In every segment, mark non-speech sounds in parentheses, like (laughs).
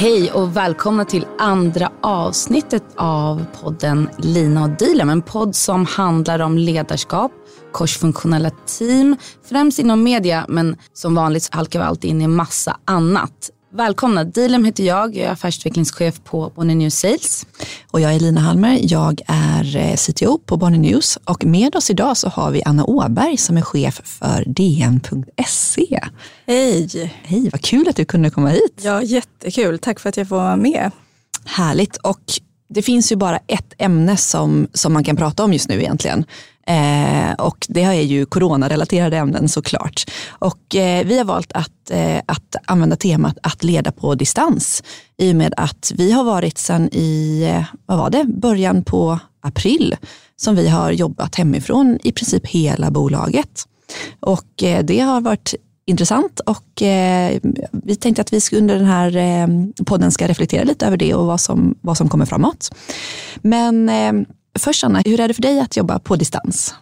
Hej och välkomna till andra avsnittet av podden Lina och Dilan. En podd som handlar om ledarskap, korsfunktionella team, främst inom media men som vanligt halkar vi alltid in i massa annat. Välkomna, Dilem heter jag, jag är affärsutvecklingschef på Bonnier News Sales. Och jag är Lina Halmer, jag är eh, CTO på Bonnier News och med oss idag så har vi Anna Åberg som är chef för DN.se. Hej! Hej, vad kul att du kunde komma hit. Ja, jättekul. Tack för att jag får vara med. Härligt och det finns ju bara ett ämne som, som man kan prata om just nu egentligen. Eh, och det är ju coronarelaterade ämnen såklart. Och eh, vi har valt att, eh, att använda temat att leda på distans i och med att vi har varit sedan i, eh, vad var det, början på april som vi har jobbat hemifrån i princip hela bolaget. Och eh, det har varit intressant och eh, vi tänkte att vi under den här eh, podden ska reflektera lite över det och vad som, vad som kommer framåt. Men eh, först Anna, hur är det för dig att jobba på distans?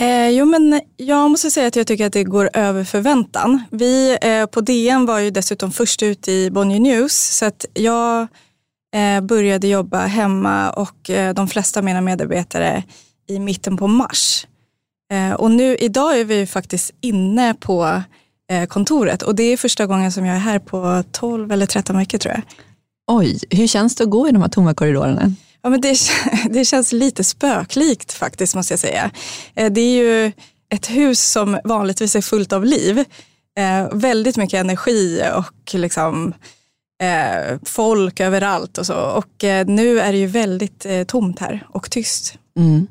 Eh, jo, men jag måste säga att jag tycker att det går över förväntan. Vi eh, på DN var ju dessutom först ut i Bonnier News så att jag eh, började jobba hemma och eh, de flesta av mina medarbetare i mitten på mars. Eh, och nu idag är vi faktiskt inne på kontoret och det är första gången som jag är här på 12 eller 13 veckor tror jag. Oj, hur känns det att gå i de här tomma korridorerna? Ja, men det, (laughs) det känns lite spöklikt faktiskt måste jag säga. Eh, det är ju ett hus som vanligtvis är fullt av liv. Eh, väldigt mycket energi och liksom, eh, folk överallt och så. Och eh, nu är det ju väldigt eh, tomt här och tyst. Mm.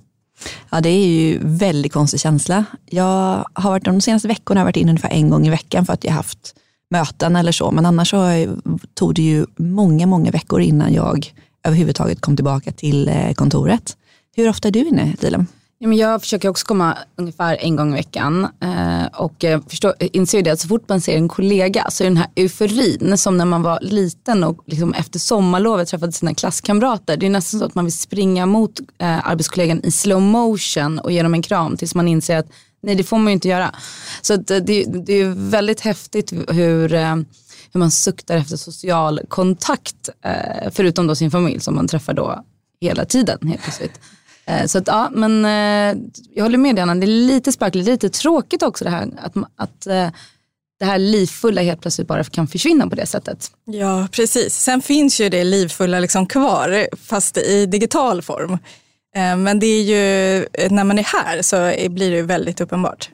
Ja, det är ju väldigt konstig känsla. Jag har varit de senaste veckorna har jag varit in ungefär en gång i veckan för att jag haft möten eller så. Men annars så tog det ju många, många veckor innan jag överhuvudtaget kom tillbaka till eh, kontoret. Hur ofta är du inne, Dilan? Ja, men jag försöker också komma ungefär en gång i veckan eh, och förstår, inser det att så fort man ser en kollega så är den här euforin som när man var liten och liksom efter sommarlovet träffade sina klasskamrater. Det är nästan så att man vill springa mot eh, arbetskollegan i slow motion och ge dem en kram tills man inser att nej det får man ju inte göra. Så eh, det, det är väldigt häftigt hur hur man suktar efter social kontakt, förutom då sin familj som man träffar då hela tiden helt plötsligt. Eh, så att, ja, men eh, jag håller med dig Anna, det är lite sparkligt, lite tråkigt också det här att, att det här livfulla helt plötsligt bara kan försvinna på det sättet. Ja, precis. Sen finns ju det livfulla liksom kvar, fast i digital form. Men det är ju, när man är här så blir det ju väldigt uppenbart.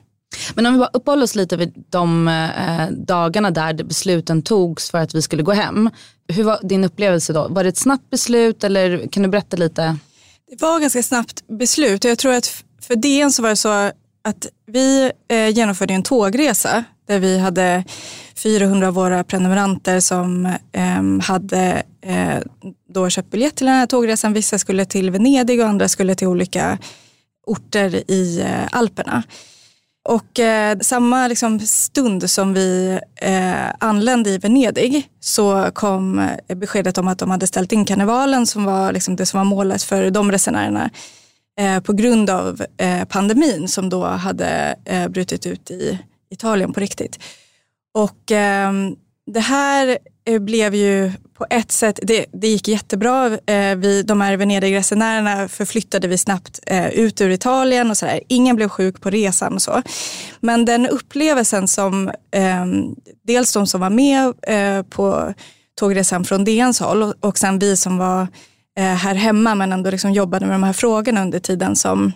Men om vi bara uppehåller oss lite vid de eh, dagarna där besluten togs för att vi skulle gå hem. Hur var din upplevelse då? Var det ett snabbt beslut eller kan du berätta lite? Det var ganska snabbt beslut och jag tror att för DN så var det så att vi eh, genomförde en tågresa där vi hade 400 av våra prenumeranter som ehm, hade eh, då köpt biljett till den här tågresan. Vissa skulle till Venedig och andra skulle till olika orter i eh, Alperna. Och eh, samma liksom, stund som vi eh, anlände i Venedig så kom eh, beskedet om att de hade ställt in karnevalen som var liksom, det som var målet för de resenärerna eh, på grund av eh, pandemin som då hade eh, brutit ut i Italien på riktigt. Och ehm, det här eh, blev ju på ett sätt, det, det gick jättebra. Eh, vi, de här Venedigresenärerna förflyttade vi snabbt eh, ut ur Italien och sådär. Ingen blev sjuk på resan och så. Men den upplevelsen som eh, dels de som var med eh, på tågresan från DNs håll och, och sen vi som var eh, här hemma men ändå liksom jobbade med de här frågorna under tiden som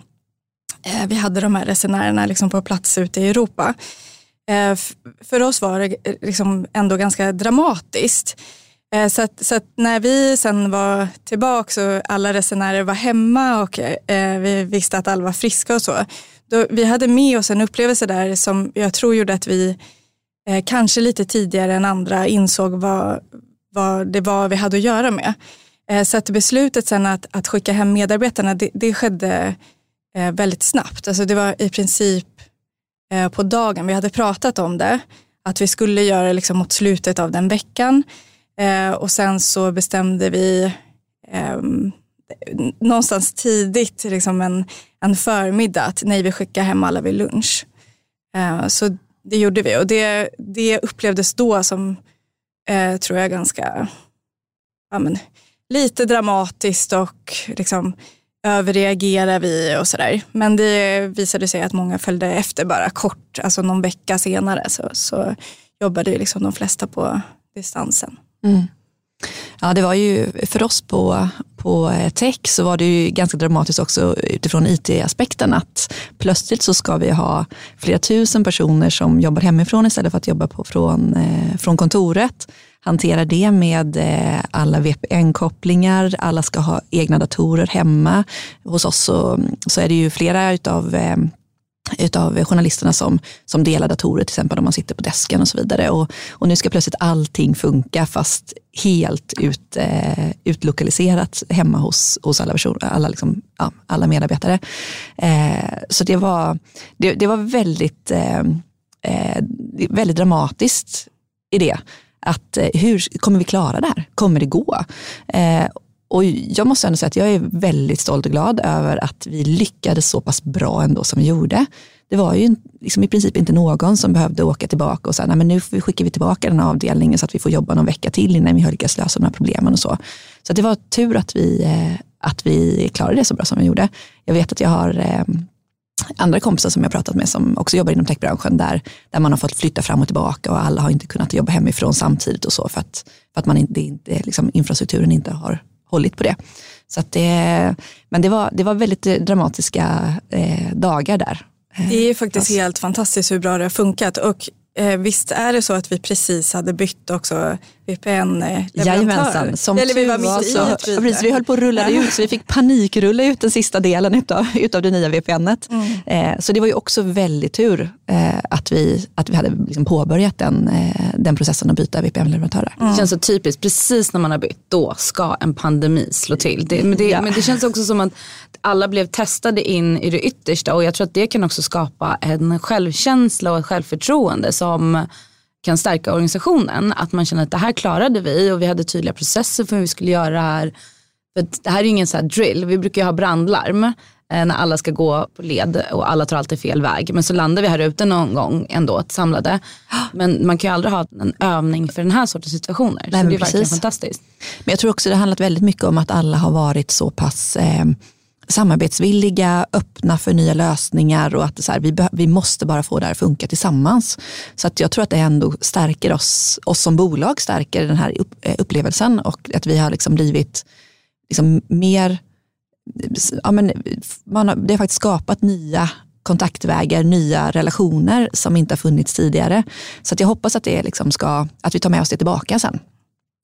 eh, vi hade de här resenärerna liksom på plats ute i Europa Eh, för oss var det eh, liksom ändå ganska dramatiskt. Eh, så att, så att, när vi sen var tillbaka och alla resenärer var hemma och eh, vi visste att alla var friska och så. Då, vi hade med oss en upplevelse där som jag tror gjorde att vi eh, kanske lite tidigare än andra insåg vad, vad det var vi hade att göra med. så att beslutet sen att, att skicka hem medarbetarna, det, det skedde väldigt snabbt. Alltså det var i princip på dagen. Vi hade pratat om det, att vi skulle göra det liksom mot slutet av den veckan. Eh, och sen så bestämde vi eh, någonstans tidigt, liksom en, en förmiddag, att nej, vi skickar hem alla vid lunch. Eh, så det gjorde vi och det, det upplevdes då som, eh, tror jag, ganska ja, men, lite dramatiskt och liksom överreagerar vi och sådär. Men det visade sig att många följde efter bara kort, alltså någon vecka senare så, så jobbade liksom de flesta på distansen. Mm. Ja, det var ju för oss på, på eh, tech så var det ju ganska dramatiskt också utifrån IT-aspekten att plötsligt så ska vi ha flera tusen personer som jobbar hemifrån istället för att jobba på, från, eh, från kontoret. Hantera det med eh, alla VPN-kopplingar, alla ska ha egna datorer hemma. Hos oss så, så är det ju flera utav utav journalisterna som, som delar datorer, till exempel om man sitter på desken och så vidare. Och, och nu ska plötsligt allting funka fast helt ut, eh, utlokaliserat hemma hos, hos alla, person, alla, liksom, ja, alla medarbetare. Eh, så det var, det, det var väldigt, eh, eh väldigt dramatiskt i det. Att eh, hur kommer vi klara det här? Kommer det gå? Eh, och jag måste ändå säga att jag är väldigt stolt och glad över att vi lyckades så pass bra ändå som vi gjorde. Det var ju liksom i princip inte någon som behövde åka tillbaka och säga, nej men nu skickar vi tillbaka den här avdelningen så att vi får jobba någon vecka till innan vi har lyckats lösa de här problemen och så. Så det var tur att vi, eh, att vi klarade det så bra som vi gjorde. Jag vet att jag har eh, andra kompisar som jag pratat med som också jobbar inom techbranschen där, där man har fått flytta fram och tillbaka och alla har inte kunnat jobba hemifrån samtidigt och så för att, för att man inte, liksom, infrastrukturen inte har hållit på det. Så det, men det var, det var väldigt dramatiska eh, dagar där. Det är faktiskt alltså. helt fantastiskt hur bra det har funkat. Och Eh, visst är det så att vi precis hade bytt också VPN-leverantör? Jajamensan, som Eller vi var mitt så, i precis, Vi höll på att rulla det ut så vi fick panikrulla ut den sista delen utav, utav det nya VPNet. Mm. Eh, så det var ju också väldigt tur eh, att, vi, att vi hade liksom påbörjat den, eh, den processen att byta VPN-leverantörer. Mm. Det känns så typiskt, precis när man har bytt, då ska en pandemi slå till. Det, men, det, ja. men det känns också som att alla blev testade in i det yttersta och jag tror att det kan också skapa en självkänsla och ett självförtroende som kan stärka organisationen. Att man känner att det här klarade vi och vi hade tydliga processer för hur vi skulle göra det här. För det här är ingen så drill, vi brukar ju ha brandlarm eh, när alla ska gå på led och alla tar alltid fel väg. Men så landar vi här ute någon gång ändå samlade. Men man kan ju aldrig ha en övning för den här sortens situationer. Nej, så det är precis. verkligen fantastiskt. Men jag tror också det handlat väldigt mycket om att alla har varit så pass eh, samarbetsvilliga, öppna för nya lösningar och att så här, vi, vi måste bara få det här att funka tillsammans. Så att jag tror att det ändå stärker oss, oss som bolag, stärker den här upp, eh, upplevelsen och att vi har liksom blivit liksom mer, ja men, man har, det har faktiskt skapat nya kontaktvägar, nya relationer som inte har funnits tidigare. Så att jag hoppas att, det liksom ska, att vi tar med oss det tillbaka sen,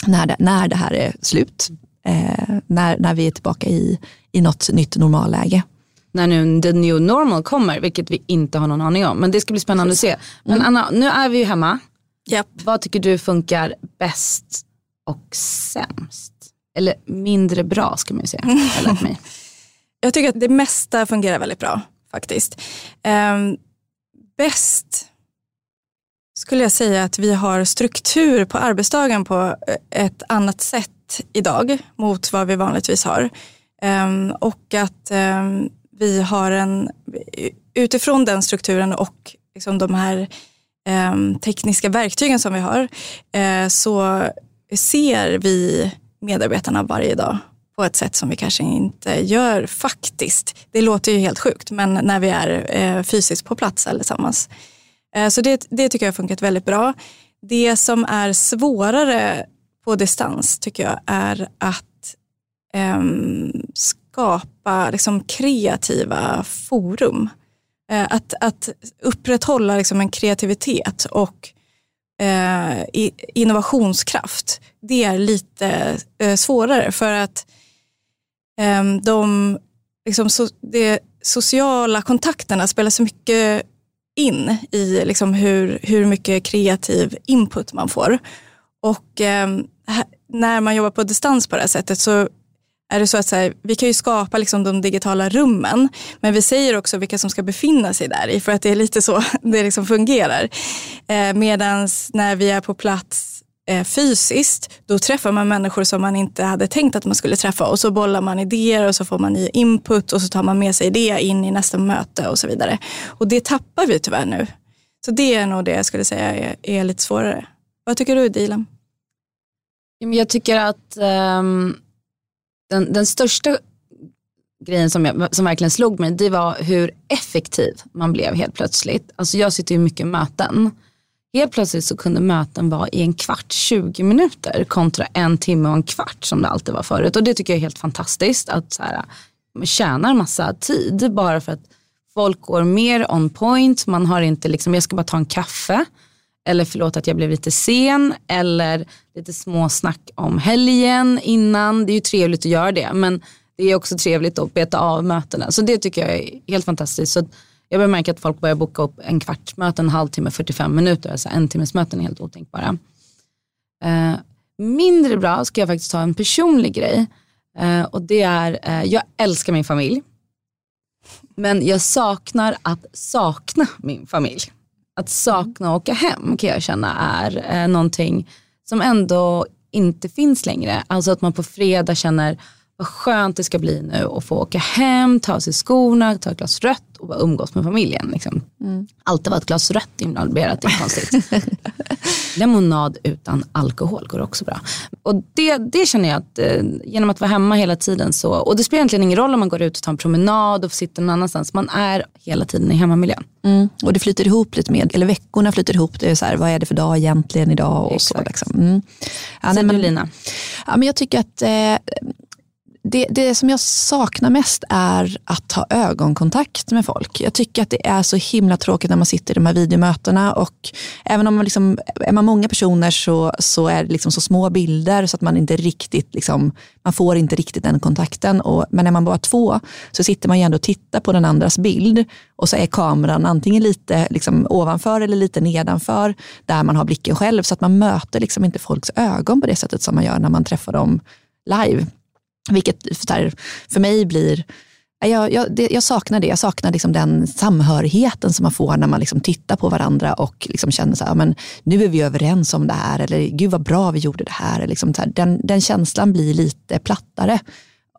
när det, när det här är slut eh, när, när vi är tillbaka i, i något nytt normalläge. När nu the new normal kommer, vilket vi inte har någon aning om. Men det ska bli spännande Precis. att se. Men mm. Anna, nu är vi ju hemma. Yep. Vad tycker du funkar bäst och sämst? Eller mindre bra ska man ju säga. (laughs) Jag, mig. jag tycker att det mesta fungerar väldigt bra faktiskt. Um, bäst skulle jag säga att vi har struktur på arbetsdagen på ett annat sätt idag mot vad vi vanligtvis har. Ehm, och att ehm, vi har en, utifrån den strukturen och liksom de här ehm, tekniska verktygen som vi har, eh, så ser vi medarbetarna varje dag på ett sätt som vi kanske inte gör faktiskt. Det låter ju helt sjukt, men när vi är eh, fysiskt på plats allesammans. Eh, så det, det tycker jag har funkat väldigt bra. Det som är svårare på distans tycker jag är att eh, skapa liksom, kreativa forum. Eh, att, att upprätthålla liksom, en kreativitet och eh, innovationskraft, det är lite eh, svårare för att ehm, de, liksom, so, de sociala kontakterna spelar så mycket in i liksom, hur, hur mycket kreativ input man får. Och eh, när man jobbar på distans på det här sättet så är det så att här, vi kan ju skapa liksom de digitala rummen, men vi säger också vilka som ska befinna sig där i, för att det är lite så (laughs) det liksom fungerar. Eh, Medan när vi är på plats eh, fysiskt, då träffar man människor som man inte hade tänkt att man skulle träffa och så bollar man idéer och så får man ny input och så tar man med sig det in i nästa möte och så vidare. Och det tappar vi tyvärr nu. Så det är nog det jag skulle säga är, är lite svårare. Vad tycker du Dilan? Jag tycker att um, den, den största grejen som, jag, som verkligen slog mig, det var hur effektiv man blev helt plötsligt. Alltså jag sitter ju mycket i möten. Helt plötsligt så kunde möten vara i en kvart, 20 minuter kontra en timme och en kvart som det alltid var förut. Och det tycker jag är helt fantastiskt att så här, man tjänar massa tid bara för att folk går mer on point. Man har inte liksom, jag ska bara ta en kaffe eller förlåt att jag blev lite sen eller lite småsnack om helgen innan. Det är ju trevligt att göra det men det är också trevligt att beta av mötena. Så det tycker jag är helt fantastiskt. Så jag börjar märka att folk börjar boka upp en kvarts möte, en halvtimme, 45 minuter. Alltså en timmes möten är helt otänkbara. Eh, mindre bra ska jag faktiskt ta en personlig grej. Eh, och det är, eh, jag älskar min familj. Men jag saknar att sakna min familj. Att sakna att åka hem kan jag känna är eh, någonting som ändå inte finns längre. Alltså att man på fredag känner vad skönt det ska bli nu att få åka hem, ta av sig skorna, ta ett glas rött och bara umgås med familjen. Liksom. Mm. Alltid vara ett glas rött involverat, det är konstigt. (laughs) Lemonad utan alkohol går också bra. Och det, det känner jag att eh, genom att vara hemma hela tiden så, och det spelar egentligen ingen roll om man går ut och tar en promenad och sitter någon annanstans, man är hela tiden i hemmamiljön. Mm. Och det flyter ihop lite med, eller veckorna flyter ihop, det är så här, vad är det för dag egentligen idag och Exakt. så. Liksom. Mm. Ja, nej, men, Lina? Ja, men jag tycker att eh, det, det som jag saknar mest är att ha ögonkontakt med folk. Jag tycker att det är så himla tråkigt när man sitter i de här videomötena och även om man liksom, är man många personer så, så är det liksom så små bilder så att man inte riktigt liksom, man får inte riktigt den kontakten. Och, men är man bara två så sitter man ju ändå och tittar på den andras bild och så är kameran antingen lite liksom ovanför eller lite nedanför där man har blicken själv så att man möter liksom inte folks ögon på det sättet som man gör när man träffar dem live. Vilket för mig blir jag, jag, det, jag, saknar det. Jag saknar liksom den samhörigheten som man får när man liksom tittar på varandra och liksom känner så här, men nu är vi överens om det här. Eller gud vad bra vi gjorde det här. Liksom här den, den, känslan blir lite plattare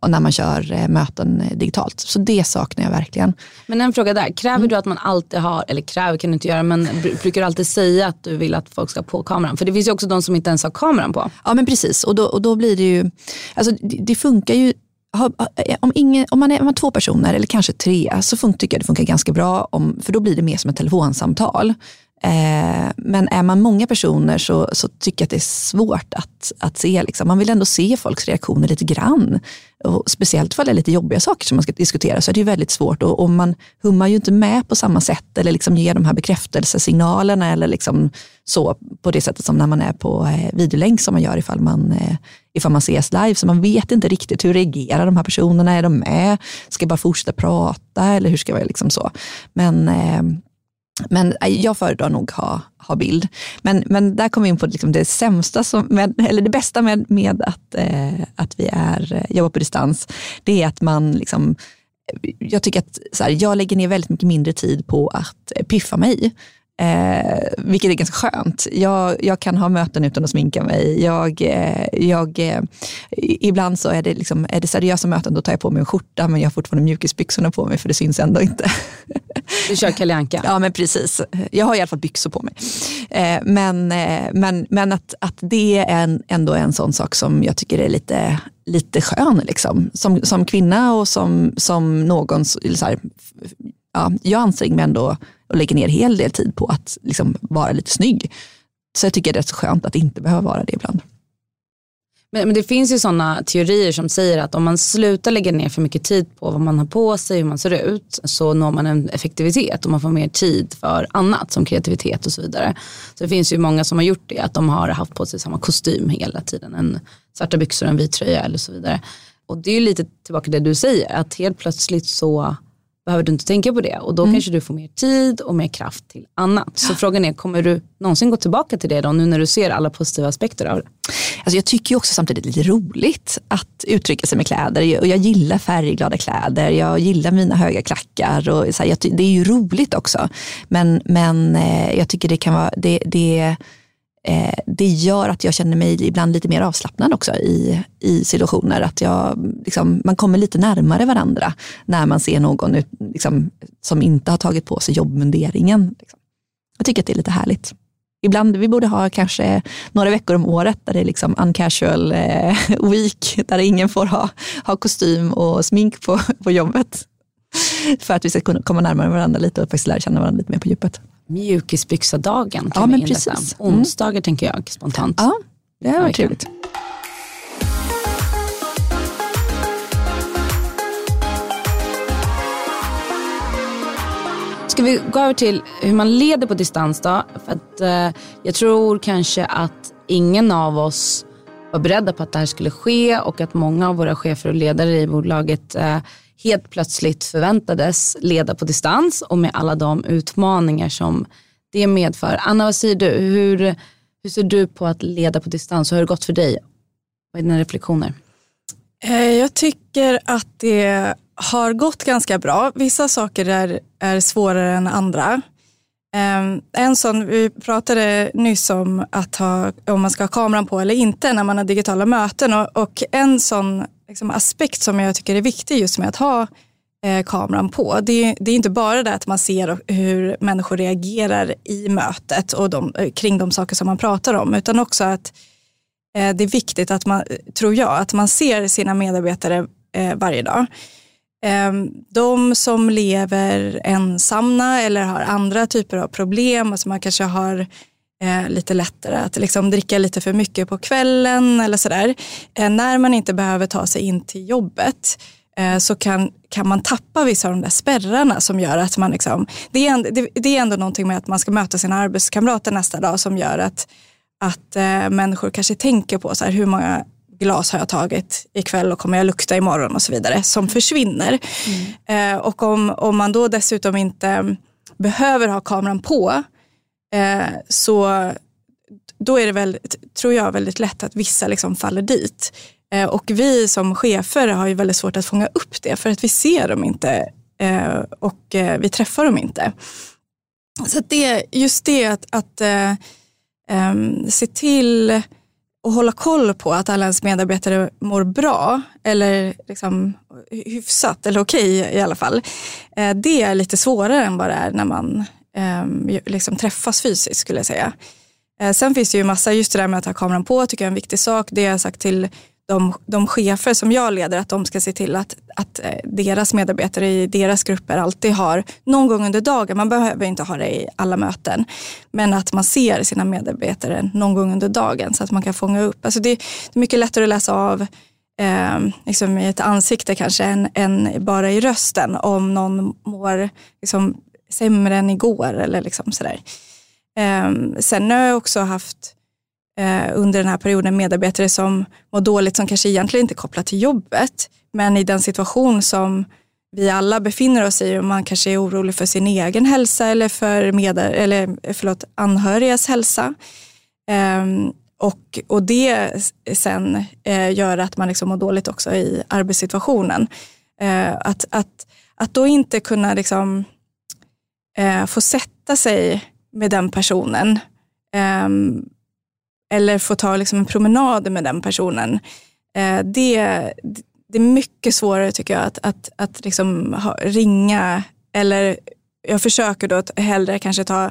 när man kör eh, möten digitalt. Så det saknar jag verkligen. Men en fråga där, kräver mm. du att man alltid har, eller kräver kan du inte göra, men brukar du alltid säga att du vill att folk ska på kameran? För det finns ju också de som inte ens har kameran på. Ja men precis, och då, och då blir det ju, alltså det, det funkar ju om, ingen, om, man är, om man är två personer eller kanske tre så fun, tycker jag det funkar ganska bra, om, för då blir det mer som ett telefonsamtal. Eh, men är man många personer så, så tycker jag att det är svårt att, att se. Liksom. Man vill ändå se folks reaktioner lite grann. Och speciellt om det är lite jobbiga saker som man ska diskutera så är det väldigt svårt. Och, och man hummar ju inte med på samma sätt eller liksom ger de här bekräftelsesignalerna eller liksom så på det sättet som när man är på eh, videolänk som man gör ifall man, eh, ifall man ses live. Så man vet inte riktigt hur reagerar de här personerna? Är de med? Ska jag bara fortsätta prata eller hur ska jag liksom så? Men eh, men äh, jag föredrar nog ha, ha bild. Men, men där kommer vi in på liksom det sämsta, som, med, eller det bästa med, med att, eh, att vi är, eh, jobbar på distans. Det är att man liksom, eh, jag tycker att så här, jag lägger ner väldigt mycket mindre tid på att eh, piffa mig. Eh, vilket är ganska skönt. Jag, jag, kan ha möten utan att sminka mig. Jag, eh, jag, eh, ibland så är det, liksom, är det seriösa möten, då tar jag på mig en skjorta men jag har fortfarande mjukisbyxorna på mig för det syns ändå inte. (laughs) Du kör Kalle Anka. Ja men precis. Jag har i alla fall byxor på mig. Eh, men eh, men, men att, att det är en, ändå en sån sak som jag tycker är lite, lite skön. Liksom. Som, som kvinna och som, som någon, så här, ja, jag anstränger mig ändå och lägger ner hel del tid på att liksom vara lite snygg. Så jag tycker det är rätt skönt att inte behöva vara det ibland. Men, men, det finns ju sådana teorier som säger att om man slutar lägga ner för mycket tid på vad man har på sig, hur man ser ut, så når man en effektivitet och man får mer tid för annat som kreativitet och så vidare. Så det finns ju många som har gjort det, att de har haft på sig samma kostym hela tiden, en svarta byxor, en vit tröja eller så vidare. Och det är ju lite tillbaka till det du säger, att helt plötsligt så behöver du inte tänka på det och då mm. kanske du får mer tid och mer kraft till annat. Så frågan är, kommer du någonsin gå tillbaka till det då nu när du ser alla positiva aspekter av det? Alltså jag tycker också samtidigt lite roligt att uttrycka sig med kläder och jag gillar färgglada kläder, jag gillar mina höga klackar och så här, det är ju roligt också. Men, men eh, jag tycker det kan vara, det, det eh, det gör att jag känner mig ibland lite mer avslappnad också i, i situationer. Att jag, liksom, man kommer lite närmare varandra när man ser någon liksom, som inte har tagit på sig jobbmunderingen. Liksom. Jag tycker att det är lite härligt. Ibland vi borde ha kanske några veckor om året där det är liksom uncasual eh, week, där ingen får ha, ha kostym och smink på, på jobbet. För att vi ska kunna komma närmare varandra lite och faktiskt lära känna varandra lite mer på djupet. Mjukisbyxa-dagen. Ja, men precis. Mm. Onsdagar tänker jag spontant. Ja, det här var trevligt. Ska vi gå över till hur man leder på distans då? För att, eh, jag tror kanske att ingen av oss var beredda på att det här skulle ske och att många av våra chefer och ledare i bolaget eh, helt plötsligt förväntades leda på distans och med alla de utmaningar som det medför. Anna, vad säger du? Hur, hur ser du på att leda på distans? och Hur har det gått för dig? Vad är dina reflektioner? Eh, jag tycker att det har gått ganska bra. Vissa saker är, är svårare än andra. Ehm, en sån, vi pratade nyss om att ha, om man ska ha kameran på eller inte när man har digitala möten och, och en sån liksom, aspekt som jag tycker är viktig just med att ha eh, kameran på. Det, det, är inte bara det att man ser hur människor reagerar i mötet och de, eh, kring de saker som man pratar om utan också att eh, det är viktigt att man, tror jag, att man ser sina medarbetare eh, varje dag. Ehm, de som lever ensamma eller har andra typer av problem, alltså man kanske har eh, lite lättare att liksom dricka lite för mycket på kvällen eller sådär. Eh, när man inte behöver ta sig in till jobbet eh, så kan, kan man tappa vissa av de där spärrarna som gör att man liksom, det är, ändå, det, det är ändå någonting med att man ska möta sina arbetskamrater nästa dag som gör att, att människor kanske tänker på så här, hur många glas har jag tagit ikväll och kommer jag lukta imorgon och så vidare som försvinner. Mm. Eh, och om, om man då dessutom inte behöver ha kameran på eh, så då är det väl, tror jag, väldigt lätt att vissa liksom faller dit. Eh, och vi som chefer har ju väldigt svårt att fånga upp det för att vi ser dem inte eh, och eh, vi träffar dem inte. Så det, just det att, att eh, se till och hålla koll på att alla ens medarbetare mår bra eller liksom hyfsat eller okej okay, i alla fall. Eh, det är lite svårare än vad det är när man ehm, liksom träffas fysiskt skulle jag säga. Eh, sen finns det ju massa, just det där med att ha kameran på tycker jag är en viktig sak. Det har jag sagt till de, de chefer som jag leder att de ska se till att, att eh, deras medarbetare i deras grupper alltid har någon gång under dagen, man behöver inte ha det i alla möten, men att man ser sina medarbetare någon gång under dagen så att man kan fånga upp. Alltså det, det är mycket lättare att läsa av eh, liksom i ett ansikte kanske än, än, bara i rösten om någon mår liksom, sämre än igår eller liksom sådär. Eh, sen har jag också haft eh, Eh, under den här perioden medarbetare som mår dåligt som kanske egentligen inte är kopplat till jobbet. Men i den situation som vi alla befinner oss i och man kanske är orolig för sin egen hälsa eller för med, eller, eh, förlåt, anhörigas hälsa. Eh, och, och det sen eh, gör att man liksom mår dåligt också i arbetssituationen. Eh, att, att, att då inte kunna liksom, eh, få sätta sig med den personen Um, eller få ta liksom en promenad med den personen. Eh, det, det är mycket svårare tycker jag att, att, att liksom ha, ringa eller jag försöker då att hellre kanske ta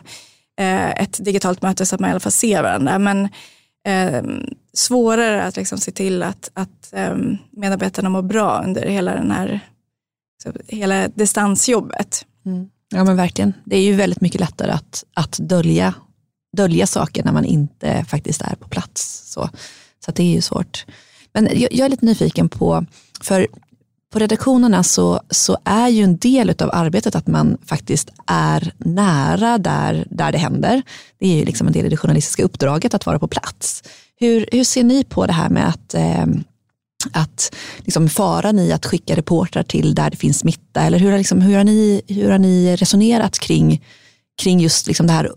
eh, ett digitalt möte så att man i alla fall ser varandra. Men eh, svårare att liksom se till att, att eh, medarbetarna mår bra under hela den här så, hela distansjobbet. Mm. Ja men verkligen. Det är ju väldigt mycket lättare att, att dölja dölja saker när man inte faktiskt är på plats. Så, så det är ju svårt. Men jag, jag är lite nyfiken på, för på redaktionerna så, så är ju en del av arbetet att man faktiskt är nära där, där det händer. Det är ju liksom en del i det journalistiska uppdraget att vara på plats. Hur, hur ser ni på det här med att, eh, att liksom faran i att skicka reportrar till där det finns smitta? Eller hur, liksom, hur, har, ni, hur har ni resonerat kring, kring just liksom det här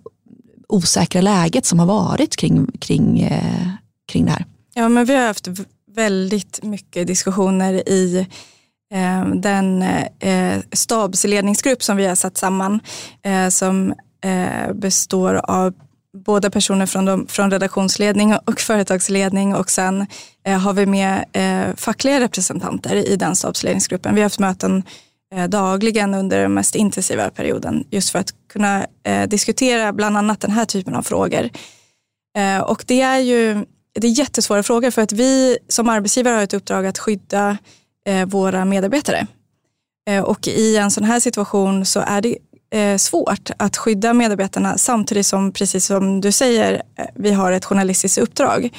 osäkra läget som har varit kring, kring, eh, kring det här? Ja, men vi har haft väldigt mycket diskussioner i eh, den eh, stabsledningsgrupp som vi har satt samman eh, som eh, består av båda personer från, de, från redaktionsledning och företagsledning och sen eh, har vi med eh, fackliga representanter i den stabsledningsgruppen. Vi har haft möten Eh, dagligen under den mest intensiva perioden just för att kunna eh, diskutera bland annat den här typen av frågor. Eh, och det är ju det är jättesvåra frågor för att vi som arbetsgivare har ett uppdrag att skydda eh, våra medarbetare. Eh, och i en sån här situation så är det eh, svårt att skydda medarbetarna samtidigt som, precis som du säger, eh, vi har ett journalistiskt uppdrag.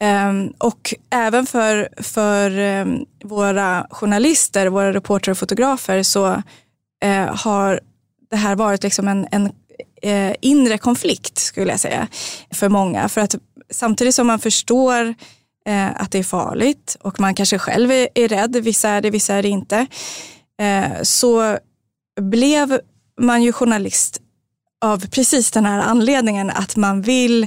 Ehm, och även för, för ehm, våra journalister, våra reportrar och fotografer så eh, har det här varit liksom en, en eh, inre konflikt skulle jag säga för många. För att samtidigt som man förstår eh, att det är farligt och man kanske själv är, är rädd, vissa är det, vissa är det inte, så blev man ju journalist av precis den här anledningen att man vill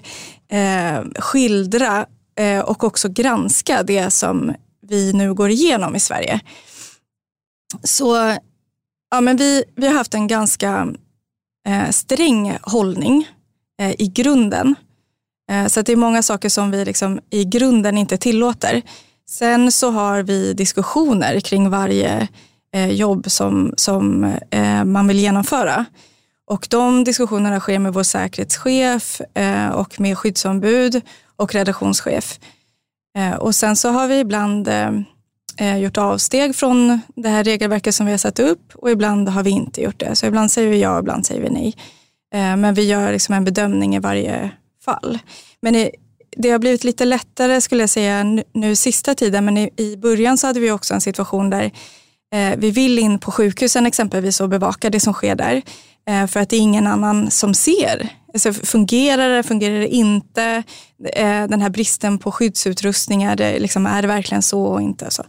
eh, skildra Eh, och också granska det som vi nu går igenom i Sverige. Så ja, men vi, vi har haft en ganska eh, sträng hållning eh, i grunden. Eh, så det är många saker som vi liksom i grunden inte tillåter. Sen så har vi diskussioner kring varje eh, jobb som, som eh, man vill genomföra. Och de diskussionerna sker med vår säkerhetschef eh, och med skyddsombud och redaktionschef. Eh, och sen så har vi ibland eh, eh, gjort avsteg från det här regelverket som vi har satt upp och ibland har vi inte gjort det. Så ibland säger vi ja, ibland säger vi nej. Eh, men vi gör liksom en bedömning i varje fall. Men det har blivit lite lättare skulle jag säga nu, nu sista tiden, men i, i början så hade vi också en situation där eh, vi vill in på sjukhusen exempelvis och bevaka det som sker där. Eh, för att det är ingen annan som ser. Alltså, fungerar det, fungerar det inte? Eh, den här bristen på skyddsutrustningar, det, liksom, är det verkligen så och inte så?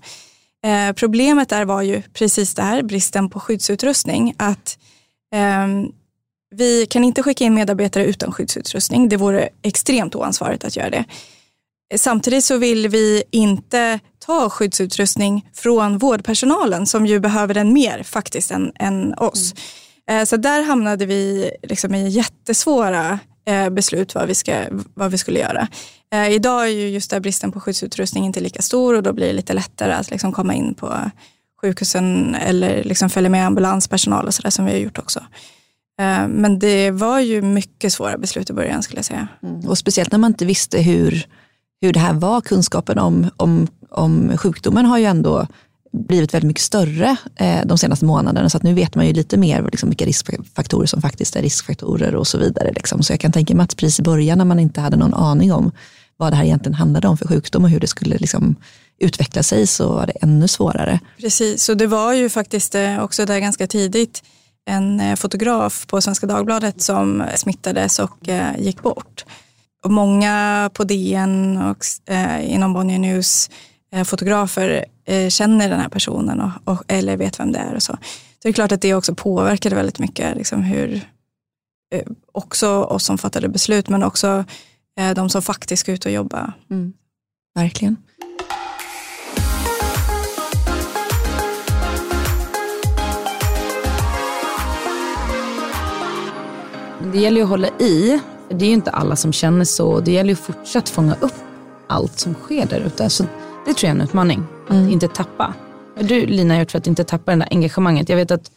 Problemet där var ju precis det här, bristen på skyddsutrustning. Att ehm, vi kan inte skicka in medarbetare utan skyddsutrustning. Det vore extremt oansvarigt att göra det. Samtidigt så vill vi inte ta skyddsutrustning från vårdpersonalen som ju behöver den mer faktiskt än, än oss. Mm. Eh, så där hamnade vi liksom i jättesvåra eh, beslut vad vi, ska, vad vi skulle göra. Eh, idag är ju just där bristen på skyddsutrustning inte lika stor och då blir det lite lättare att liksom komma in på sjukhusen eller liksom följa med ambulanspersonal och sådär som vi har gjort också. Men det var ju mycket svåra beslut i början skulle jag säga. Mm. Och speciellt när man inte visste hur, hur det här var. Kunskapen om, om, om sjukdomen har ju ändå blivit väldigt mycket större eh, de senaste månaderna. Så att nu vet man ju lite mer liksom, vilka riskfaktorer som faktiskt är riskfaktorer och så vidare. Liksom. Så jag kan tänka mig att precis i början när man inte hade någon aning om vad det här egentligen handlade om för sjukdom och hur det skulle liksom, utveckla sig så var det ännu svårare. Precis, och det var ju faktiskt eh, också där ganska tidigt en eh, fotograf på Svenska Dagbladet som smittades och eh, gick bort. Och många på DN och eh, inom Bonnier News eh, fotografer Eh, känner den här personen och, och, eller vet vem det är. Och så. så det är klart att det också påverkade väldigt mycket liksom hur, eh, också oss som fattade beslut men också eh, de som faktiskt ska ut och jobba. Mm. Verkligen. Det gäller ju att hålla i, för det är ju inte alla som känner så. Det gäller ju att fortsatt fånga upp allt som sker där ute. Så det tror jag är en utmaning, mm. att inte tappa. Du Lina gjort för att inte tappa det där engagemanget. Jag vet att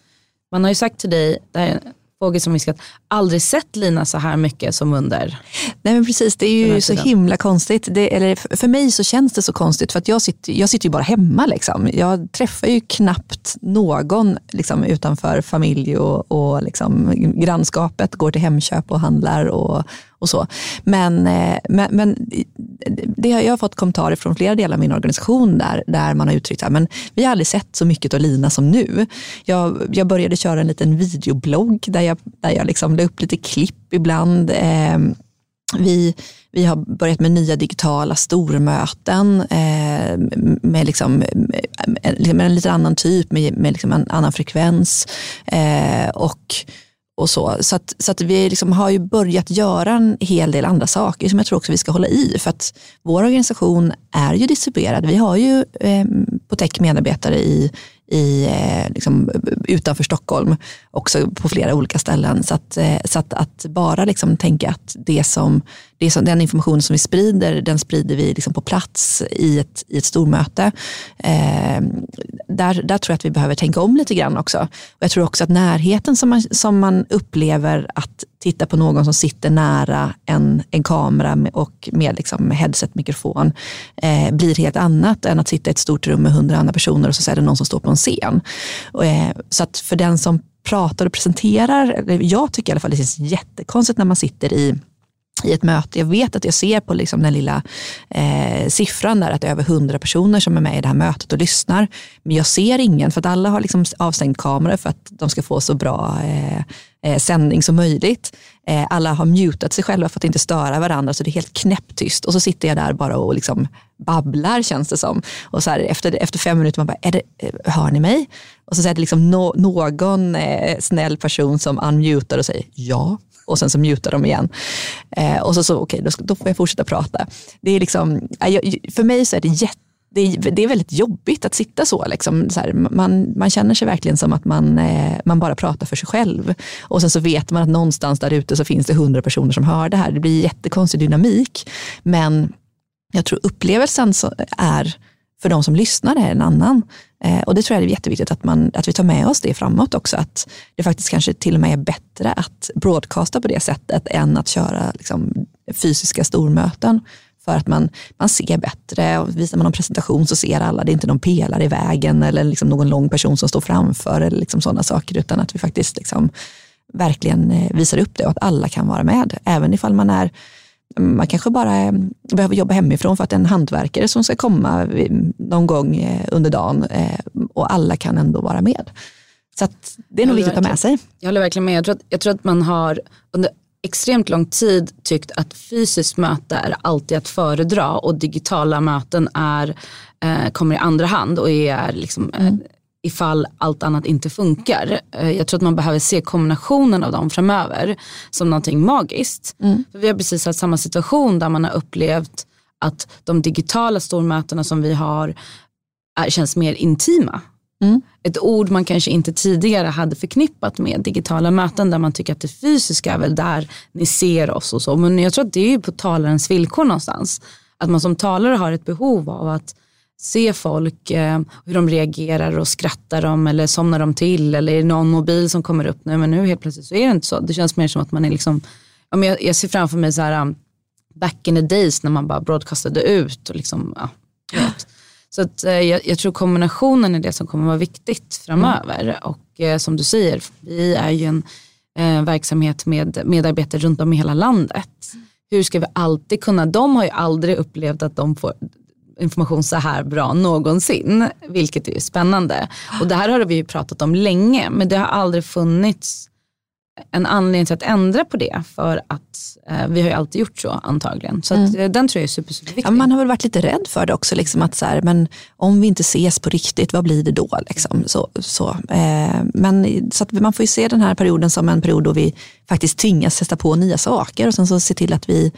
man har ju sagt till dig, det här fågel som viskat, aldrig sett Lina så här mycket som under Nej men precis, det är ju så himla konstigt. Det, eller för mig så känns det så konstigt för att jag sitter, jag sitter ju bara hemma. Liksom. Jag träffar ju knappt någon liksom, utanför familj och, och liksom, grannskapet, går till Hemköp och handlar och, och så. Men, eh, men, men det, jag har fått kommentarer från flera delar av min organisation där, där man har uttryckt att vi har aldrig sett så mycket av Lina som nu. Jag, jag började köra en liten videoblogg där jag, där jag liksom la upp lite klipp ibland. Eh, vi, vi har börjat med nya digitala stormöten eh, med, liksom, med en lite annan typ, med, med liksom en annan frekvens. Eh, och och så. Så, att, så att vi liksom har ju börjat göra en hel del andra saker som jag tror också vi ska hålla i. För att vår organisation är ju distribuerad. Vi har ju eh, Tech medarbetare i, i, eh, liksom, utanför Stockholm, också på flera olika ställen. Så att, eh, så att, att bara liksom tänka att det som, det som, den information som vi sprider, den sprider vi liksom på plats i ett, i ett stormöte. Eh, där, där tror jag att vi behöver tänka om lite grann också. Och jag tror också att närheten som man, som man upplever att titta på någon som sitter nära en, en kamera med, och med liksom headset, mikrofon, eh, blir helt annat än att sitta i ett stort rum med hundra andra personer och så är det någon som står på en scen. Och, eh, så att för den som pratar och presenterar, jag tycker i alla fall det känns jättekonstigt när man sitter i i ett möte. Jag vet att jag ser på liksom den lilla eh, siffran där att det är över hundra personer som är med i det här mötet och lyssnar. Men jag ser ingen för att alla har liksom avstängt kameror för att de ska få så bra eh, eh, sändning som möjligt. Eh, alla har mutat sig själva för att inte störa varandra så det är helt knäpptyst. Och så sitter jag där bara och liksom babblar känns det som. Och så här, efter, efter fem minuter man bara, är det, eh, hör ni mig? Och så är det liksom no, någon eh, snäll person som unmutar och säger ja och sen så mutar de igen. Eh, och så, så okej, okay, då, då, får jag fortsätta prata. Det är liksom, eh, för mig så är det jätte det är, det är väldigt jobbigt att sitta så. Liksom. så här, man, man känner sig verkligen som att man, eh, man bara pratar för sig själv. Och sen så vet man att någonstans där ute så finns det hundra personer som hör det här. Det blir jättekonstig dynamik. Men jag tror upplevelsen är för de som lyssnar är en annan. Eh, och det tror jag är jätteviktigt att, man, att vi tar med oss det framåt också. Att det faktiskt kanske till och med är bättre att broadcasta på det sättet än att köra liksom, fysiska stormöten. För att man, man ser bättre och visar man en presentation så ser alla, det är inte någon pelare i vägen eller liksom någon lång person som står framför eller liksom sådana saker utan att vi faktiskt liksom verkligen eh, visar upp det och att alla kan vara med. Även ifall man är man kanske bara eh, behöver jobba hemifrån för att en hantverkare som ska komma någon gång eh, under dagen eh, och alla kan ändå vara med. Så det är nog viktigt att ta med sig. Jag håller verkligen med. Jag tror, att, jag tror att man har under extremt lång tid tyckt att fysiskt möte är alltid att föredra och digitala möten är, eh, kommer i andra hand och är liksom, mm ifall allt annat inte funkar. Eh, jag tror att man behöver se kombinationen av dem framöver som någonting magiskt. Mm. För vi har precis haft samma situation där man har upplevt att de digitala stormötena som vi har är, känns mer intima. Mm. Ett ord man kanske inte tidigare hade förknippat med digitala möten där man tycker att det fysiska är väl där ni ser oss och så. Men jag tror att det är på talarens villkor någonstans. Att man som talare har ett behov av att se folk, eh, hur de reagerar och skrattar de eller somnar de till eller är det någon mobil som kommer upp. Nej men nu helt plötsligt så är det inte så. Det känns mer som att man är liksom, ja, men jag, jag ser framför mig så här um, back in the days när man bara broadcastade ut och liksom, ja. Så att, eh, jag, jag, tror kombinationen är det som kommer vara viktigt framöver. Mm. Och eh, som du säger, vi är ju en eh, verksamhet med medarbetare runt om i hela landet. Hur ska vi alltid kunna, de har ju aldrig upplevt att de får information så här bra någonsin, vilket är spännande. Och det här har vi ju pratat om länge, men det har aldrig funnits en anledning till att ändra på det för att eh, vi har ju alltid gjort så antagligen. Så mm. att, eh, den tror jag är super, super viktig. Ja, man har väl varit lite rädd för det också, liksom att så här, men om vi inte ses på riktigt, vad blir det då? Liksom? Så, så. Eh, men, så man får ju se den här perioden som en period då vi faktiskt tvingas testa på nya saker och sen så se till att vi,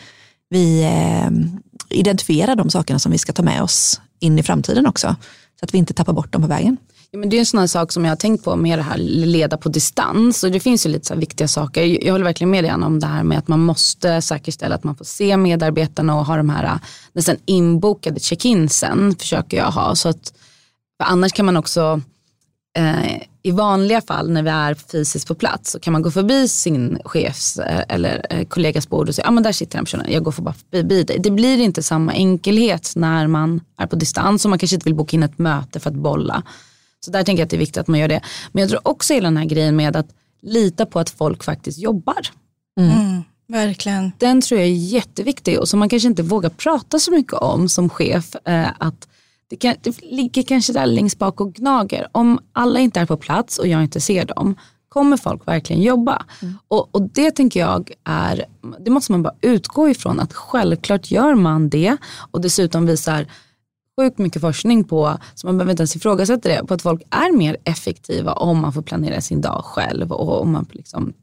vi eh, de sakerna som vi ska ta med oss in i framtiden också. Så att vi inte tappar bort dem på vägen. Ja, men det är en sån här sak som jag har tänkt på med det här leda på distans. Och det finns ju lite så viktiga saker. Jag håller verkligen med dig Anna om det här med att man måste säkerställa att man får se medarbetarna och ha de här äh, nästan inbokade check-insen försöker jag ha. Så att, annars kan man också eh, i vanliga fall när vi är fysiskt på plats så kan man gå förbi sin chefs eh, eller eh, kollegas bord och säga, ja ah, men där sitter den personen, jag går för bara förbi dig. Det blir inte samma enkelhet när man är på distans och man kanske inte vill boka in ett möte för att bolla. Så där tänker jag att det är viktigt att man gör det. Men jag tror också hela den här grejen med att lita på att folk faktiskt jobbar. Mm. Mm, verkligen. Den tror jag är jätteviktig och som man kanske inte vågar prata så mycket om som chef. Eh, att det, kan, det ligger kanske där längst bak och gnager. Om alla inte är på plats och jag inte ser dem, kommer folk verkligen jobba? Mm. Och, och, det tänker jag är, det måste man bara utgå ifrån att självklart gör man det och dessutom visar sjukt mycket forskning på, så man behöver inte ens ifrågasätta det, på att folk är mer effektiva om man får planera sin dag själv och om man liksom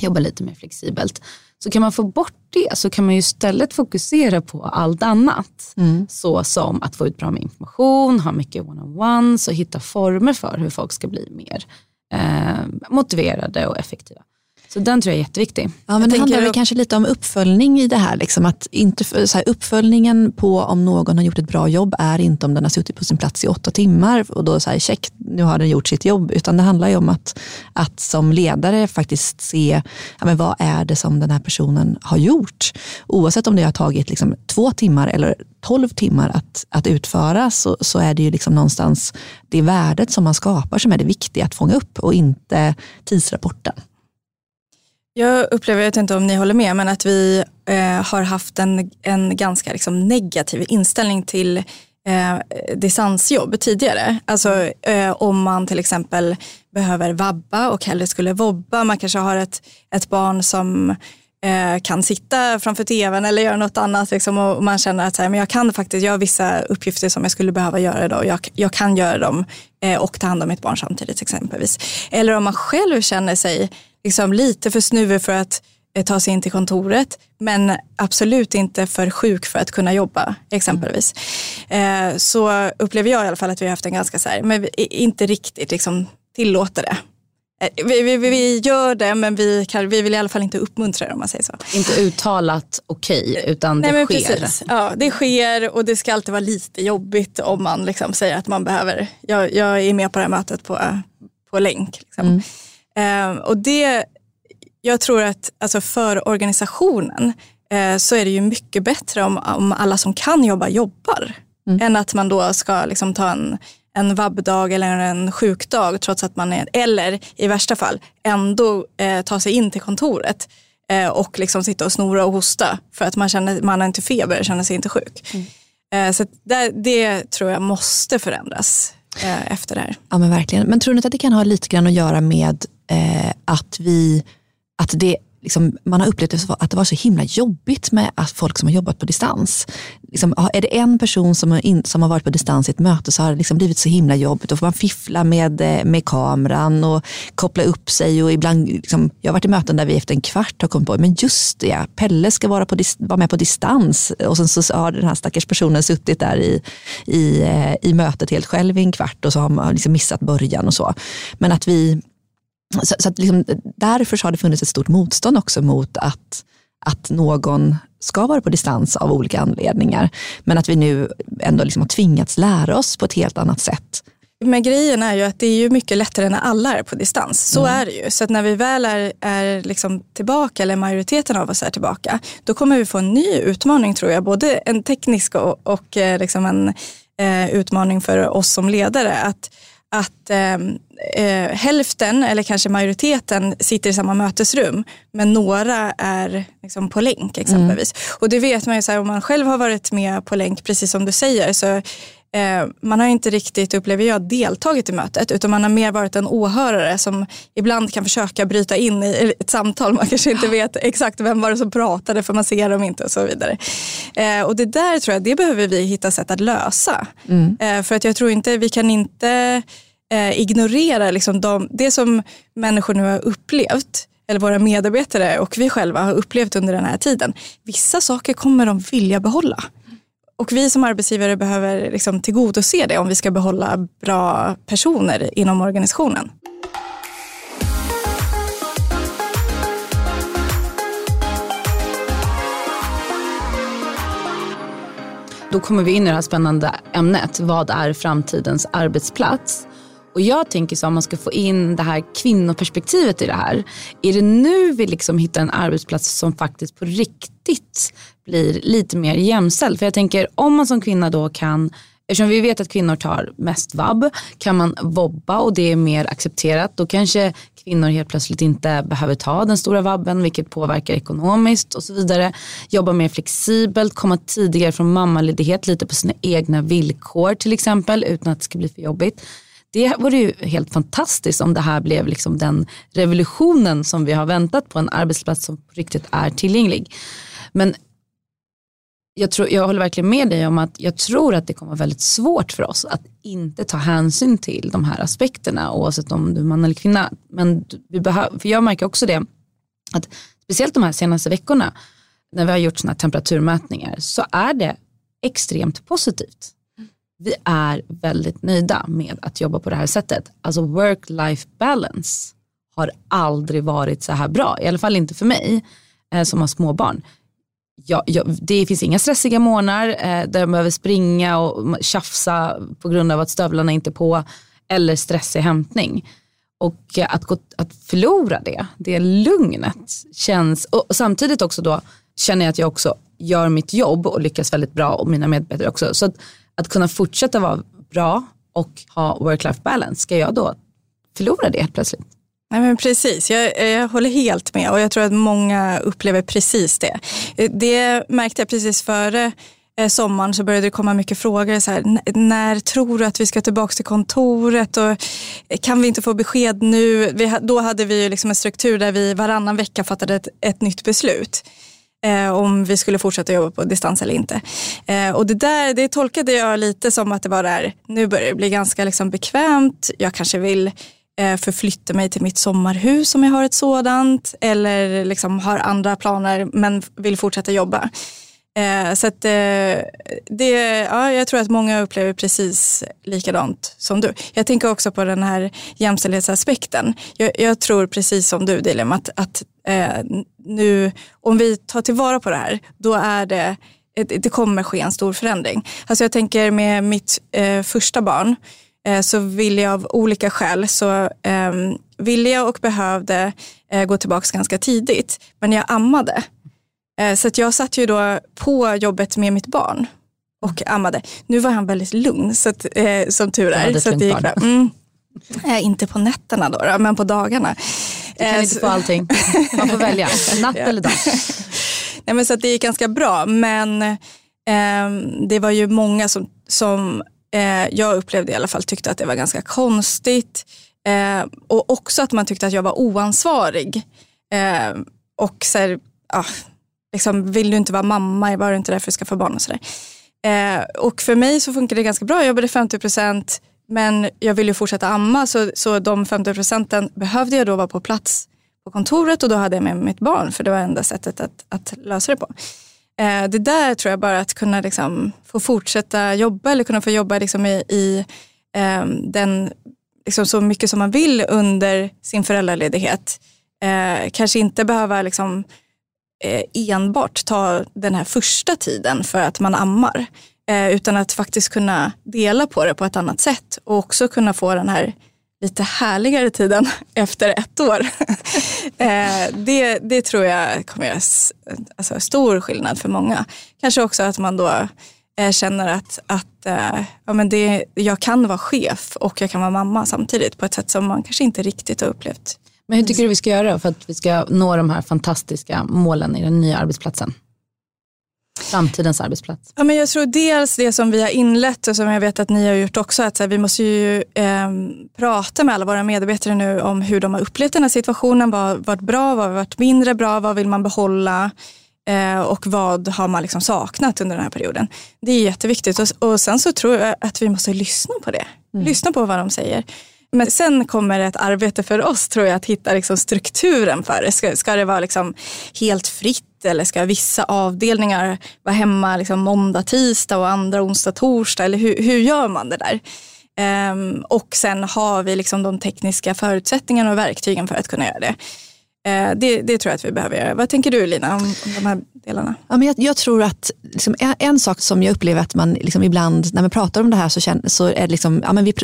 jobbar lite mer flexibelt. Så kan man få bort det så kan man ju istället fokusera på allt annat. Mm. Så som att få ut bra med information, ha mycket one-on-ones och hitta former för hur folk ska bli mer eh, motiverade och effektiva. Så den tror jag är jätteviktig. Ja, men det handlar väl kanske lite om uppföljning i det här. Liksom, att inte, så här, uppföljningen på om någon har gjort ett bra jobb är inte om den har suttit på sin plats i åtta timmar och då så här, check, nu har den gjort sitt jobb. Utan det handlar ju om att, att som ledare faktiskt se ja, men vad är det som den här personen har gjort. Oavsett om det har tagit liksom, två timmar eller tolv timmar att, att utföra så, så är det ju liksom någonstans det värdet som man skapar som är det viktiga att fånga upp och inte tidsrapporten. Jag upplever, jag vet inte om ni håller med, men att vi eh, har haft en, en ganska liksom, negativ inställning till eh, distansjobb tidigare. Alltså eh, om man till exempel behöver vabba och hellre skulle vobba. Man kanske har ett, ett barn som eh, kan sitta framför tvn eller göra något annat liksom, och man känner att så här, men jag kan faktiskt göra vissa uppgifter som jag skulle behöva göra idag. Jag, jag kan göra dem eh, och ta hand om mitt barn samtidigt exempelvis. Eller om man själv känner sig liksom lite för snuvig för att eh, ta sig in till kontoret men absolut inte för sjuk för att kunna jobba exempelvis. Mm. Så upplever jag i alla fall att vi har haft en ganska så här, men vi, inte riktigt liksom tillåter det. Eh, vi, vi, vi, gör det men vi, kan, vi vill i alla fall inte uppmuntra det om man säger så. Inte uttalat okej okay, utan Nej, det sker. Precis. Ja, det sker och det ska alltid vara lite jobbigt om man liksom säger att man behöver, jag, jag är med på det här mötet på, på länk. Liksom. Mm. Eh, och det, jag tror att alltså för organisationen eh, så är det ju mycket bättre om, om alla som kan jobba jobbar. Mm. Än att man då ska liksom ta en, en vabbdag eller en sjukdag trots att man är, eller i värsta fall ändå eh, ta sig in till kontoret eh, och liksom sitta och snora och hosta för att man, känner, man har inte feber, känner sig inte sjuk. Mm. Eh, så det, det tror jag måste förändras eh, efter det här. Ja men verkligen. Men tror ni inte att det kan ha lite grann att göra med eh, att vi, att det Liksom, man har upplevt att det var så himla jobbigt med att folk som har jobbat på distans. Liksom, är det en person som har, in, som har varit på distans i ett möte så har det liksom blivit så himla jobbigt. Då får man fiffla med, eh, med kameran och koppla upp sig. Och ibland, liksom, jag har varit i möten där vi efter en kvart har kommit på, men just det, Pelle ska vara, på, vara med på distans. Och sen så har den här stackars personen suttit där i, i, eh, i mötet helt själv i en kvart och så har man liksom missat början och så. Men att vi så, så att liksom, därför har det funnits ett stort motstånd också mot att, att någon ska vara på distans av olika anledningar. Men att vi nu ändå liksom har tvingats lära oss på ett helt annat sätt. Men grejen är ju att det är ju mycket lättare när alla är på distans. Så mm. är det ju. Så när vi väl är, är liksom tillbaka, eller majoriteten av oss är tillbaka, då kommer vi få en ny utmaning tror jag. Både en teknisk och, och eh, liksom en eh, utmaning för oss som ledare. Att, att eh, eh, hälften eller kanske majoriteten sitter i samma mötesrum men några är liksom på länk exempelvis. Mm. Och det vet man ju så här, om man själv har varit med på länk precis som du säger så man har inte riktigt, upplever jag, deltagit i mötet utan man har mer varit en åhörare som ibland kan försöka bryta in i ett samtal. Man kanske inte vet exakt vem var det som pratade för man ser dem inte och så vidare. Eh, och det där tror jag, det behöver vi hitta sätt att lösa. Mm. Eh, för att jag tror inte, vi kan inte eh, ignorerar liksom de, det som människor nu har upplevt eller våra medarbetare och vi själva har upplevt under den här tiden. Vissa saker kommer de vilja behålla. Och vi som arbetsgivare behöver liksom tillgodose det om vi ska behålla bra personer inom organisationen. Då kommer vi in i det här spännande ämnet. Vad är framtidens arbetsplats? Och jag tänker så om man ska få in det här kvinnoperspektivet i det här. Är det nu vi liksom hittar en arbetsplats som faktiskt på riktigt blir lite mer jämställd? För jag tänker om man som kvinna då kan Eftersom vi vet att kvinnor tar mest vab, kan man vobba och det är mer accepterat, då kanske kvinnor helt plötsligt inte behöver ta den stora vabben, vilket påverkar ekonomiskt och så vidare. Jobba mer flexibelt, komma tidigare från mammaledighet lite på sina egna villkor till exempel, utan att det ska bli för jobbigt. Det vore ju helt fantastiskt om det här blev liksom den revolutionen som vi har väntat på, en arbetsplats som på riktigt är tillgänglig. Men jag, tror, jag håller verkligen med dig om att jag tror att det kommer vara väldigt svårt för oss att inte ta hänsyn till de här aspekterna oavsett om du är man eller kvinna. Men vi behöver, för jag märker också det, att speciellt de här senaste veckorna när vi har gjort sådana här temperaturmätningar så är det extremt positivt vi är väldigt nöjda med att jobba på det här sättet. Alltså work-life balance har aldrig varit så här bra. I alla fall inte för mig eh, som har småbarn. Ja, ja, det finns inga stressiga månader eh, där jag behöver springa och tjafsa på grund av att stövlarna inte är på eller stressig hämtning. Och eh, att, gå, att förlora det, det lugnet känns, och samtidigt också då känner jag att jag också gör mitt jobb och lyckas väldigt bra och mina medarbetare också. Så att, att kunna fortsätta vara bra och ha work-life balance, ska jag då förlora det helt plötsligt? Nej, men precis, jag, jag håller helt med och jag tror att många upplever precis det. Det märkte jag precis före eh, sommaren så började det komma mycket frågor. Så här, när tror du att vi ska tillbaka till kontoret? Och eh, kan vi inte få besked nu? Vi, då hade vi liksom en struktur där vi varannan vecka fattade ett, ett nytt beslut. Eh, om vi skulle fortsätta jobba på distans eller inte. Eh, och det där det tolkade jag lite som att det var där, nu börjar det bli ganska liksom bekvämt. Jag kanske vill eh, Eh, förflytta mig till mitt sommarhus om jag har ett sådant. Eller liksom har andra planer men vill fortsätta jobba. Eh, så att, eh, det, ja, jag tror att många upplever precis likadant som du. Jag tänker också på den här jämställdhetsaspekten. Jag, jag tror precis som du Dilim att, att eh, nu, om vi tar tillvara på det här, då är det det kommer ske en stor förändring. Alltså jag tänker med mitt eh, första barn så ville jag av olika skäl så eh, ville jag och behövde eh, gå tillbaka ganska tidigt. Men jag ammade Eh, så jag satt ju då på jobbet med mitt barn och ammade. Nu var han väldigt lugn, så att, eh, som tur är. Så att det gick. Mm. Eh, inte på nätterna då, då, men på dagarna. Du kan eh, inte få allting. Man får välja, (laughs) natt eller dag. (laughs) Nej, men så det gick ganska bra, men eh, det var ju många som, som eh, jag upplevde i alla fall tyckte att det var ganska konstigt. Eh, och också att man tyckte att jag var oansvarig. Eh, och så här, ah, liksom, vill du inte vara mamma, var du inte där för att skaffa barn och sådär. Eh, och för mig så funkade det ganska bra. Jag jobbade 50 procent men jag ville ju fortsätta amma så, så de 50 procenten behövde jag då vara på plats på kontoret och då hade jag med mig mitt barn för det var enda sättet att, att lösa det på. Eh, det där tror jag bara att kunna liksom få fortsätta jobba eller kunna få jobba liksom i, i eh, den, liksom så mycket som man vill under sin föräldraledighet. Eh, kanske inte behöva liksom eh, enbart ta den här första tiden för att man ammar. Eh, utan att faktiskt kunna dela på det på ett annat sätt och också kunna få den här lite härligare tiden (laughs) efter ett år. (laughs) eh, det, det tror jag kommer göra alltså, stor skillnad för många. Kanske också att man då eh, känner att, att eh, ja, men det, jag kan vara chef och jag kan vara mamma samtidigt på ett sätt som man kanske inte riktigt har upplevt men hur tycker du vi ska göra för att vi ska nå de här fantastiska målen i den nya arbetsplatsen? Framtidens arbetsplats. Ja, men jag tror dels det som vi har inlett och som jag vet att ni har gjort också, att så här, vi måste ju eh, prata med alla våra medarbetare nu om hur de har upplevt den här situationen. Vad har varit bra, vad har varit mindre bra, vad vill man behålla eh, och vad har man liksom saknat under den här perioden. Det är jätteviktigt och, och sen så tror jag att vi måste lyssna på det. Mm. Lyssna på vad de säger. Men sen kommer ett arbete för oss tror jag att hitta liksom strukturen för det. Ska, ska det vara liksom helt fritt eller ska vissa avdelningar vara hemma liksom måndag, tisdag och andra onsdag, torsdag? Eller hur, hur gör man det där? Um, och sen har vi liksom de tekniska förutsättningarna och verktygen för att kunna göra det. Uh, det, det, tror jag att vi behöver göra. Vad tänker du Lina om, om de här delarna? Ja, men jag, jag tror att liksom, en, en, sak som jag upplever att man liksom ibland när man pratar om det här så, känner, så är det liksom, ja, men vi,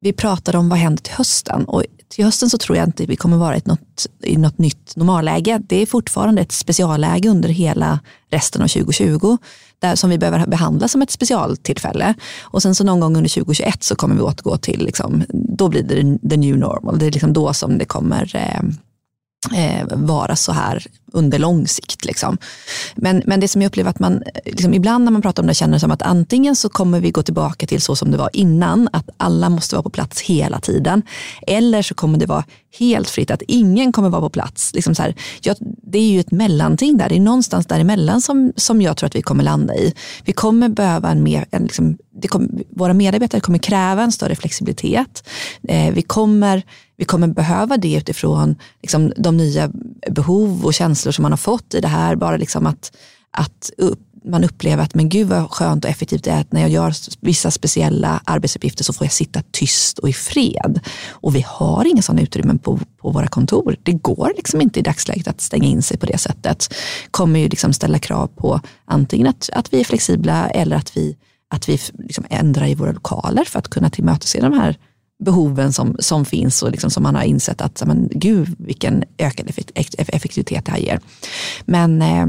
vi pratade om vad händer till hösten och till hösten så tror jag inte vi kommer vara i något, i något nytt normalläge. Det är fortfarande ett specialläge under hela resten av 2020 där, som vi behöver behandla som ett specialtillfälle. Och sen så någon gång under 2021 så kommer vi återgå till, liksom, då blir det the new normal. Det är liksom då som det kommer eh, eh, vara så här under lång sikt. Liksom. Men, men det som jag upplever att man, liksom, ibland när man pratar om det känner som att antingen så kommer vi gå tillbaka till så som det var innan, att alla måste vara på plats hela tiden. Eller så kommer det vara helt fritt, att ingen kommer vara på plats. Liksom så här, ja, det är ju ett mellanting där, det är någonstans däremellan som, som jag tror att vi kommer landa i. Vi kommer behöva en mer, en, liksom, kommer, våra medarbetare kommer kräva en större flexibilitet. Eh, vi kommer vi kommer behöva det utifrån liksom, de nya behov och känslor som man har fått i det här. Bara liksom att, att upp, man upplever att men gud vad skönt och effektivt det är att när jag gör vissa speciella arbetsuppgifter så får jag sitta tyst och i fred. Och vi har inga sådana utrymmen på, på våra kontor. Det går liksom inte i dagsläget att stänga in sig på det sättet. kommer ju liksom ställa krav på antingen att, att vi är flexibla eller att vi, att vi liksom ändrar i våra lokaler för att kunna tillmötesgå de här behoven som, som finns och liksom som man har insett att men, gud vilken ökad effektivitet det här ger. Men eh,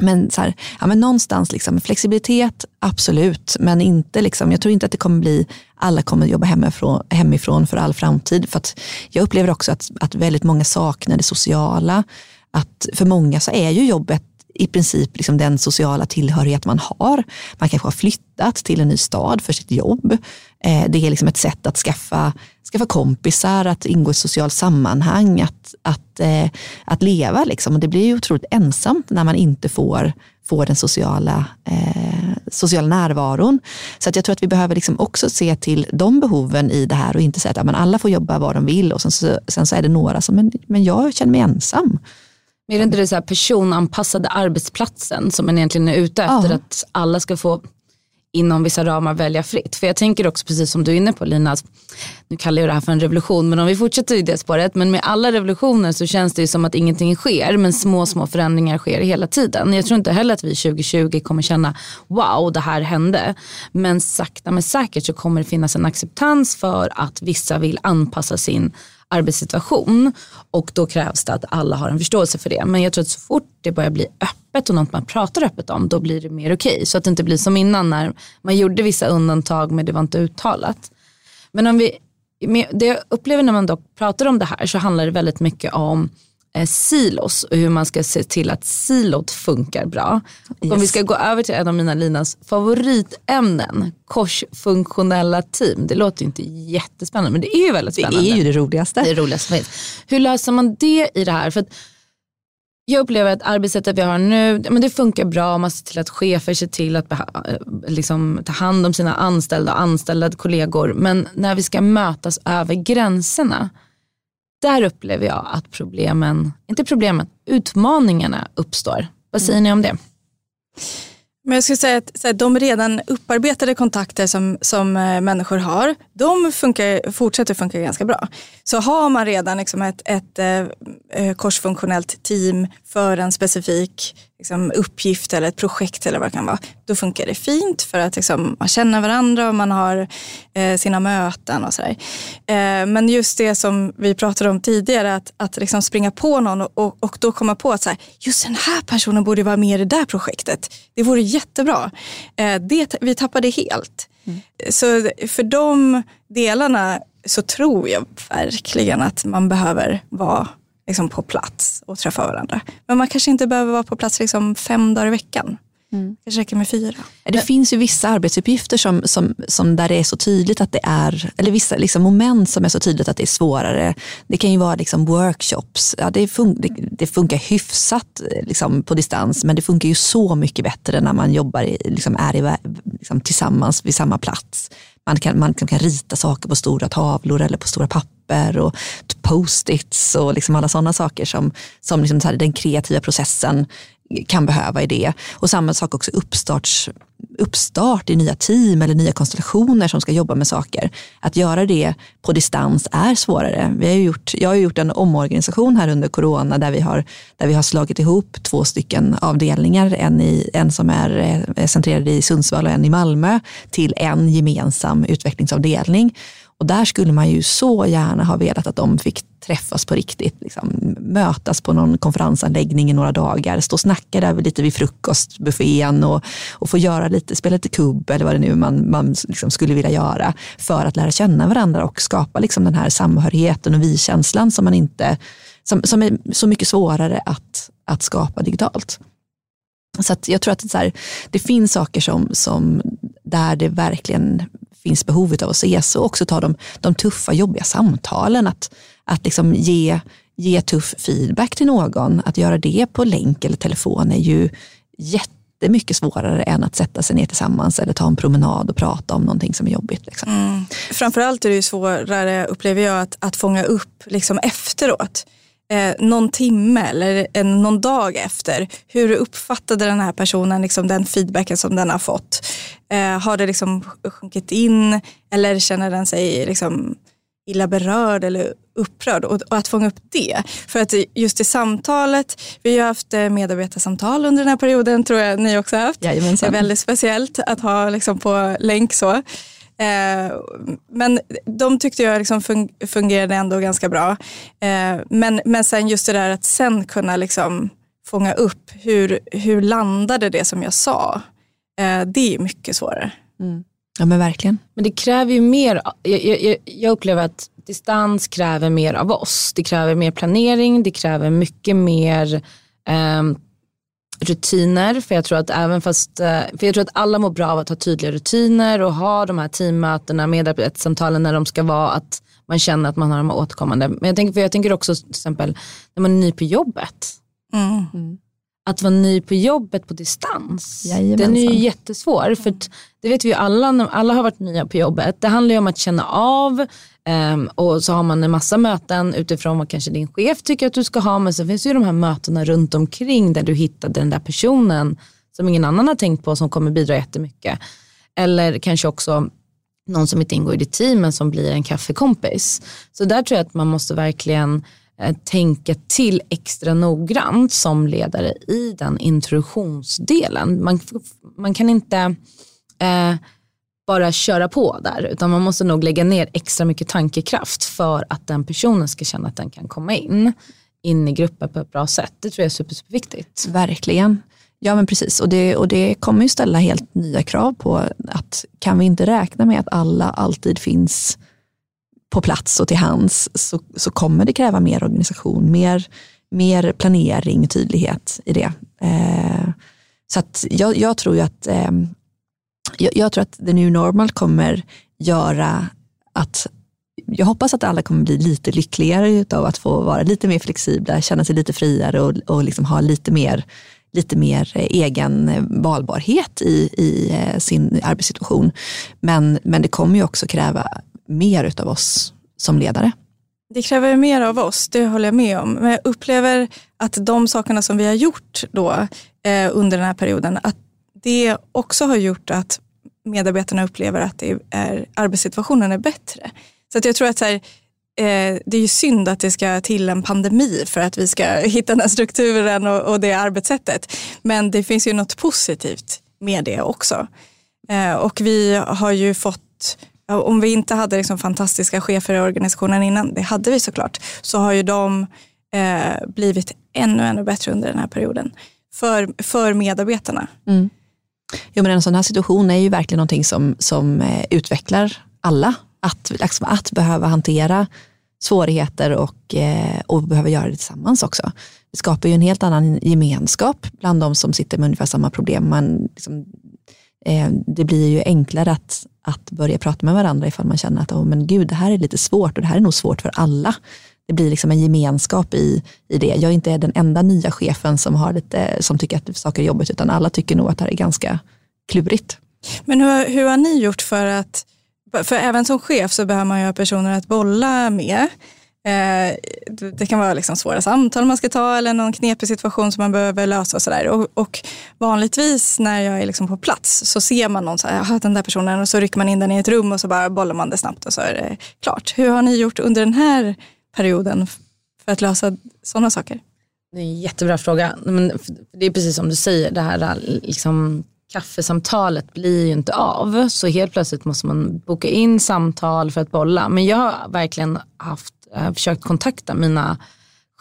men, så här, ja, men någonstans liksom, flexibilitet, absolut. Men inte liksom, jag tror inte att det kommer bli, alla kommer jobba hemifrån, hemifrån för all framtid. För att jag upplever också att, att väldigt många saknar det sociala. Att för många så är ju jobbet i princip liksom den sociala tillhörighet man har. Man kanske har flyttat till en ny stad för sitt jobb. Eh, det är liksom ett sätt att skaffa, skaffa kompisar, att ingå i ett socialt sammanhang, att, att, eh, att leva. Liksom. Och det blir ju otroligt ensamt när man inte får, får den sociala, eh, sociala närvaron. Så att jag tror att vi behöver liksom också se till de behoven i det här och inte säga att ja, men alla får jobba var de vill och sen så, sen så är det några som, men, men jag känner mig ensam. Men är det inte det så personanpassade arbetsplatsen som man egentligen är ute efter? Ja. Att alla ska få inom vissa ramar välja fritt. För jag tänker också precis som du är inne på Lina, nu kallar jag det här för en revolution men om vi fortsätter i det spåret, men med alla revolutioner så känns det ju som att ingenting sker men små små förändringar sker hela tiden. Jag tror inte heller att vi 2020 kommer känna wow det här hände. Men sakta men säkert så kommer det finnas en acceptans för att vissa vill anpassa sin arbetssituation och då krävs det att alla har en förståelse för det. Men jag tror att så fort det börjar bli öppet och något man pratar öppet om då blir det mer okej. Okay. Så att det inte blir som innan när man gjorde vissa undantag men det var inte uttalat. Men om vi, det jag upplever när man dock pratar om det här så handlar det väldigt mycket om eh, silos och hur man ska se till att silot funkar bra. Yes. Om vi ska gå över till en av mina Linas favoritämnen, korsfunktionella team. Det låter ju inte jättespännande men det är ju väldigt spännande. Det är ju det roligaste. Det roligaste Hur löser man det i det här? För jag upplever att arbetssättet vi har nu, men det funkar bra. Man ser till att chefer ser till att eh, liksom, ta hand om sina anställda och anställda kollegor. Men när vi ska mötas över gränserna, där upplever jag att problemen, inte problemen, utmaningarna uppstår. Vad säger mm. ni om det? Men jag skulle säga att så här, de redan upparbetade kontakter som, som äh, människor har, de funkar, fortsätter funka ganska bra. Så har man redan liksom ett, ett äh, korsfunktionellt team för en specifik liksom, uppgift eller ett projekt eller vad det kan vara, då funkar det fint för att liksom, man känner varandra och man har eh, sina möten och sådär. Eh, men just det som vi pratade om tidigare, att, att liksom springa på någon och, och, och då komma på att så här, just den här personen borde vara med i det där projektet. Det vore jättebra. Eh, det, vi tappade helt. Mm. Så för de delarna så tror jag verkligen att man behöver vara liksom på plats och träffa varandra. Men man kanske inte behöver vara på plats liksom fem dagar i veckan. Mm. Det räcker med fyra. Det finns ju vissa arbetsuppgifter som, som, som där det är så tydligt att det är, eller vissa liksom moment som är så tydligt att det är svårare. Det kan ju vara liksom workshops. Ja, det, fun det, det, funkar hyfsat liksom på distans men det funkar ju så mycket bättre när man jobbar i, liksom är i, liksom tillsammans vid samma plats. Man kan, man kan rita saker på stora tavlor eller på stora papper och post-its och liksom alla sådana saker som, som liksom här, den kreativa processen kan behöva i det. Och samma sak också uppstarts, uppstart i nya team eller nya konstellationer som ska jobba med saker. Att göra det på distans är svårare. Vi har gjort, jag har gjort en omorganisation här under corona där vi har, där vi har slagit ihop två stycken avdelningar. En, i, en som är eh, centrerad i Sundsvall och en i Malmö till en gemensam utvecklingsavdelning. Och där skulle man ju så gärna ha velat att de fick träffas på riktigt, liksom, mötas på någon konferensanläggning i några dagar, stå och snacka där lite vid frukostbuffén och, och få göra lite, spela lite kubb eller vad det nu man, man liksom skulle vilja göra för att lära känna varandra och skapa liksom den här samhörigheten och vi-känslan som, man inte, som, som är så mycket svårare att, att skapa digitalt. Så jag tror att det, här, det finns saker som, som där det verkligen finns behovet av att ses och också ta de, de tuffa, jobbiga samtalen. Att, att liksom ge, ge tuff feedback till någon, att göra det på länk eller telefon är ju jättemycket svårare än att sätta sig ner tillsammans eller ta en promenad och prata om någonting som är jobbigt. Liksom. Mm. Framförallt är det ju svårare, upplever jag, att, att fånga upp liksom efteråt eh, någon timme eller en, någon dag efter, hur uppfattade den här personen liksom den feedbacken som den har fått? Eh, har det liksom sjunkit in eller känner den sig liksom illa berörd eller upprörd och, och, att fånga upp det. För att just i samtalet, vi har haft eh, medarbetarsamtal under den här perioden, tror jag ni också har haft. Jajamensan. Det är väldigt speciellt att ha liksom på länk så. Eh, men de tyckte jag liksom fungerade ändå ganska bra. Eh, men, men sen just det där att sen kunna liksom fånga upp hur, hur landade det som jag sa. Eh, det är mycket svårare. Mm. Ja men verkligen. Men det kräver ju mer, jag, jag, jag, upplever att distans kräver mer av oss. Det kräver mer planering, det kräver mycket mer eh, rutiner. För jag tror att även fast, eh, för jag tror att alla mår bra av att ha tydliga rutiner och ha de här teammötena, medarbetarsamtalen när de ska vara att man känner att man har de här återkommande. Men jag tänker, för jag tänker också till exempel när man är ny på jobbet. Mm. Att vara ny på jobbet på distans, Jajamensan. den är ju jättesvår. För det vet vi ju alla, alla har varit nya på jobbet. Det handlar ju om att känna av um, och så har man en massa möten utifrån vad kanske din chef tycker att du ska ha. Men så finns ju de här mötena runt omkring där du hittade den där personen som ingen annan har tänkt på som kommer bidra jättemycket. Eller kanske också någon som inte ingår i ditt team men som blir en kaffekompis. Så där tror jag att man måste verkligen Eh, tänka till extra noggrant som ledare i den introduktionsdelen. Man, man kan inte eh, bara köra på där utan man måste nog lägga ner extra mycket tankekraft för att den personen ska känna att den kan komma in, in i gruppen på ett bra sätt. Det tror jag är super, superviktigt. Verkligen. Ja men precis och det, och det kommer ju ställa helt nya krav på att kan vi inte räkna med att alla alltid finns på plats och till hands så, så kommer det kräva mer organisation, mer, mer planering, tydlighet i det. Eh, så att jag, jag tror ju att eh, jag, jag, tror att the new normal kommer göra att jag hoppas att alla kommer bli lite lyckligare av att få vara lite mer flexibla, känna sig lite friare och, och liksom ha lite mer, lite mer eh, egen eh, valbarhet i, i eh, sin arbetssituation. Men, men det kommer ju också kräva mer av oss som ledare. Det kräver mer av oss, det håller jag med om. Men jag upplever att de sakerna som vi har gjort då eh, under den här perioden, att det också har gjort att medarbetarna upplever att det är, arbetssituationen är bättre. Så att jag tror att så här, eh, det är ju synd att det ska till en pandemi för att vi ska (laughs) hitta den här strukturen och, och det arbetssättet. Men det finns ju något positivt med det också. Eh, och vi har ju fått om vi inte hade liksom fantastiska chefer i organisationen innan, det hade vi såklart, så har ju de eh, blivit ännu, ännu bättre under den här perioden för, för medarbetarna. Mm. Jo, men en sån här situation är ju verkligen någonting som, som eh, utvecklar alla. Att, liksom, att behöva hantera svårigheter och, eh, och behöva göra det tillsammans också. Det skapar ju en helt annan gemenskap bland de som sitter med ungefär samma problem. Man, liksom, Eh, det blir ju enklare att, att börja prata med varandra ifall man känner att oh, men gud, det här är lite svårt och det här är nog svårt för alla. Det blir liksom en gemenskap i, i det. Jag är inte den enda nya chefen som, har lite, som tycker att saker är jobbigt utan alla tycker nog att det här är ganska klurigt. Men hur, hur har ni gjort för att, för även som chef så behöver man ju ha personer att bolla med. Eh, det kan vara liksom svåra samtal man ska ta eller någon knepig situation som man behöver lösa och sådär. Och, och, vanligtvis när jag är liksom på plats så ser man någon så här, den där personen och så rycker man in den i ett rum och så bara bollar man det snabbt och så är det klart. Hur har ni gjort under den här perioden för att lösa sådana saker? Det är en jättebra fråga. Men det är precis som du säger, det här liksom, kaffesamtalet blir ju inte av. Så helt plötsligt måste man boka in samtal för att bolla. Men jag har verkligen haft eh, försökt kontakta mina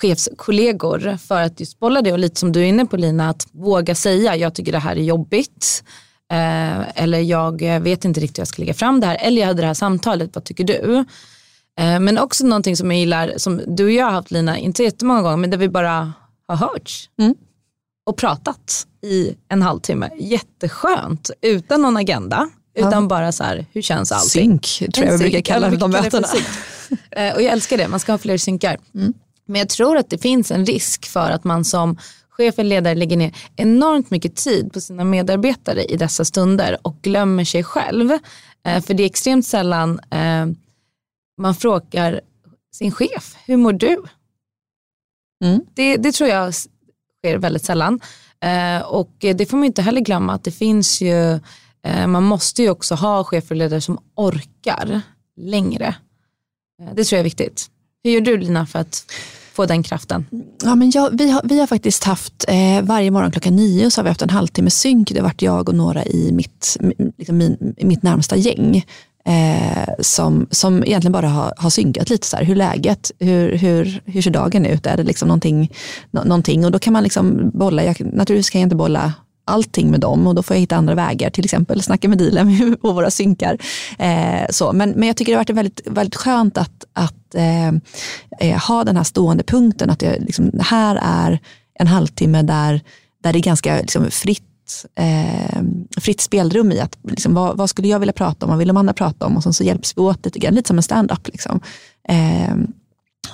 chefskollegor för att just bolla det och lite som du är inne på Lina, att våga säga jag tycker det här är jobbigt. Eh, eller jag vet inte riktigt hur jag ska lägga fram det här. Eller jag hade det här samtalet, vad tycker du? Eh, men också någonting som jag gillar, som du och jag har haft Lina, inte jättemånga gånger, men där vi bara har hörts. Mm. Och pratat i en halvtimme. Jätteskönt, utan någon agenda. Utan ja. bara så här, hur känns allting? Synk tror jag vi brukar kalla de mötena. (laughs) Eh, och jag älskar det, man ska ha fler synkar. Mm. Men jag tror att det finns en risk för att man som chef eller ledare lägger ner enormt mycket tid på sina medarbetare i dessa stunder och glömmer sig själv. Eh, för det är extremt sällan eh, man frågar sin chef, hur mår du? Mm. Det, det tror jag sker väldigt sällan. Och det får man inte heller glömma att det finns ju, man måste ju också ha chefer och ledare som orkar längre. Eh, det tror jag är viktigt. Hur gör du Lina för att få den kraften? Ja, men jag, vi, har, vi har faktiskt haft, eh, varje morgon klockan nio så har vi haft en halvtimme synk. Det har varit jag och några i mitt, liksom min, mitt närmsta gäng. Eh, som, som egentligen bara har, har synkat lite, så här, hur läget, hur, hur, hur ser dagen ut, är det liksom någonting, no, någonting? Och då kan man liksom bolla, jag, naturligtvis kan jag inte bolla allting med dem och då får jag hitta andra vägar, till exempel snacka med dealen (laughs) på våra synkar. Eh, så. Men, men jag tycker det har varit väldigt, väldigt skönt att, att eh, eh ha den här stående punkten, att liksom, det liksom, här är en halvtimme där, där det är ganska liksom, fritt eh, fritt spelrum i att liksom, vad, vad, skulle jag vilja prata om, vad vill de andra prata om och sen så hjälps vi åt lite grann, lite som en stand-up. Liksom. Eh,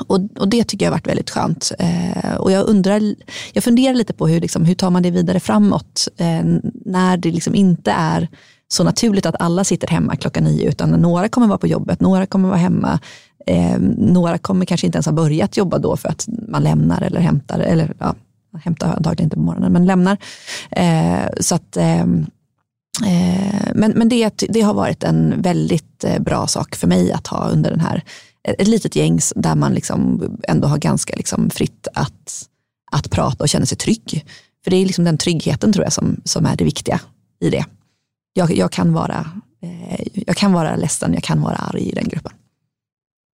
och, och, det tycker jag har varit väldigt skönt. Eh, och jag undrar, jag funderar lite på hur, liksom, hur tar man det vidare framåt eh, när det liksom inte är så naturligt att alla sitter hemma klockan nio, utan några kommer vara på jobbet, några kommer vara hemma, eh, några kommer kanske inte ens ha börjat jobba då för att man lämnar eller hämtar, eller ja, hämtar antagligen inte på morgonen, men lämnar. Eh, så att, eh, eh, men men det, det har varit en väldigt eh, bra sak för mig att ha under den här ett litet gäng där man liksom ändå har ganska liksom fritt att, att prata och känna sig trygg. För det är liksom den tryggheten tror jag som, som är det viktiga i det. Jag, jag, kan vara, eh, jag kan vara ledsen, jag kan vara arg i den gruppen.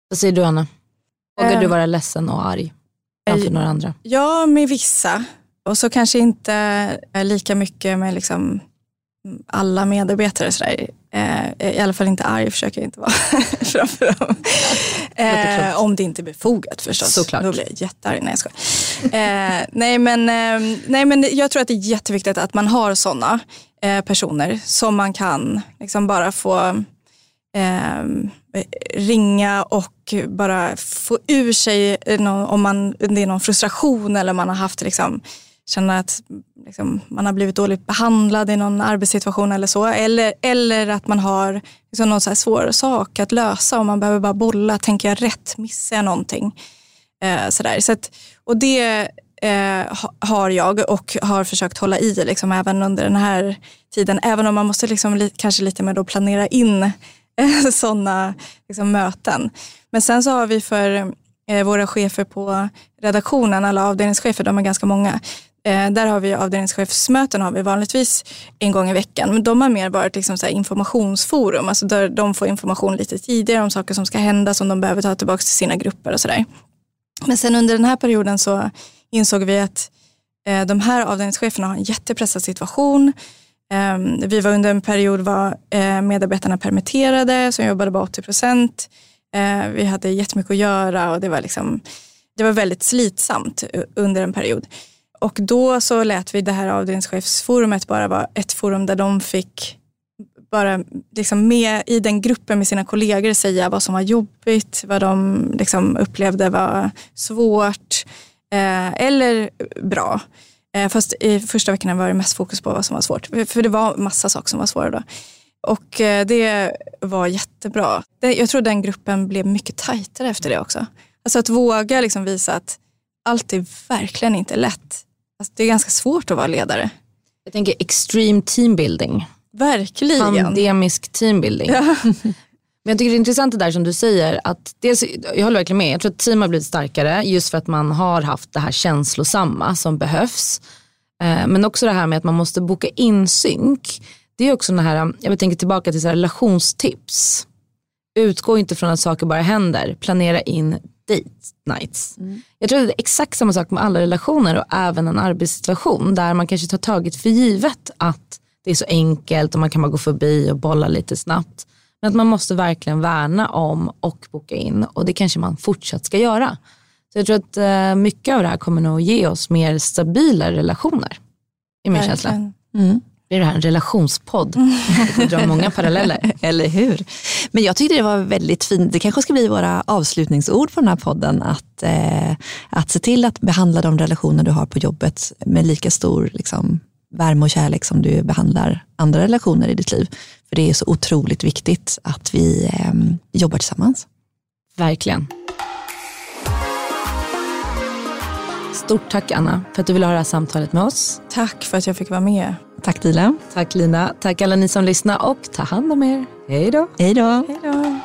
Vad säger du Anna? Vågar du vara ledsen och arg framför några andra? Ja, med vissa. Och så kanske inte lika mycket med liksom alla medarbetare. Sådär. Eh, I alla fall inte arg försöker jag inte vara (laughs) framför dem. Eh, om det inte är befogat förstås. Såklart. Då blir jag jättearg. Nej, jag eh, nej, men, eh, nej men jag tror att det är jätteviktigt att man har sådana eh, personer som man kan liksom bara få eh, ringa och bara få ur sig någon, om man, det är någon frustration eller man har haft liksom, känner att liksom, man har blivit dåligt behandlad i någon arbetssituation eller så. Eller, eller att man har liksom, någon så svår sak att lösa och man behöver bara bolla. Tänker jag rätt? Missar jag någonting? Eh, sådär. Så att, och det eh, har jag och har försökt hålla i liksom, även under den här tiden. Även om man måste liksom, li, kanske lite mer då planera in eh, (laughs) sådana liksom, möten. Men sen så har vi för eh, våra chefer på redaktionen, alla avdelningschefer, de är ganska många. Eh, där har vi avdelningschefsmöten har vi vanligtvis en gång i veckan. Men de har mer varit liksom så informationsforum, alltså där de får information lite tidigare om saker som ska hända som de behöver ta tillbaka till sina grupper och sådär. Men sen under den här perioden så insåg vi att eh, de här avdelningscheferna har en jättepressad situation. Eh, vi var under en period var eh, medarbetarna permitterade som jobbade bara 80 procent. Eh, vi hade jättemycket att göra och det var, liksom, det var väldigt slitsamt under en period. Och då så lät vi det här avdelningschefsforumet bara vara ett forum där de fick bara liksom med i den gruppen med sina kollegor säga vad som var jobbigt, vad de liksom upplevde var svårt eh, eller bra. Eh, fast i första veckorna var det mest fokus på vad som var svårt. För det var massa saker som var svåra då. Och eh, det var jättebra. Det, jag tror den gruppen blev mycket tajtare efter det också. Alltså att våga liksom visa att allt är verkligen inte lätt. Alltså, det är ganska svårt att vara ledare. Jag tänker extreme teambuilding. Verkligen. Pandemisk teambuilding. Ja. (laughs) Men jag tycker det är intressant det där som du säger. Att dels, jag håller verkligen med. Jag tror att team har blivit starkare just för att man har haft det här känslosamma som behövs. Eh, men också det här med att man måste boka in synk. Det är också den här, jag tänker tillbaka till så relationstips. Utgå inte från att saker bara händer. Planera in date nights. Mm. Jag tror det är exakt samma sak med alla relationer och även en arbetssituation där man kanske tar tagit för givet att det är så enkelt och man kan bara gå förbi och bolla lite snabbt. Men att man måste verkligen värna om och boka in och det kanske man fortsatt ska göra. Så jag tror att eh, mycket av det här kommer nog ge oss mer stabila relationer. I min känsla. Mm blir det här en relationspodd. Vi får dra många paralleller. (laughs) Eller hur? Men jag tyckte det var väldigt fint. Det kanske ska bli våra avslutningsord på den här podden. Att, eh, att se till att behandla de relationer du har på jobbet med lika stor liksom, värme och kärlek som du behandlar andra relationer i ditt liv. För det är så otroligt viktigt att vi eh, jobbar tillsammans. Verkligen. Stort tack Anna för att du ville ha det här samtalet med oss. Tack för att jag fick vara med. Tack Dilan. Tack Lina. Tack alla ni som lyssnar och ta hand om er. Hej då. Hej då. Hej då.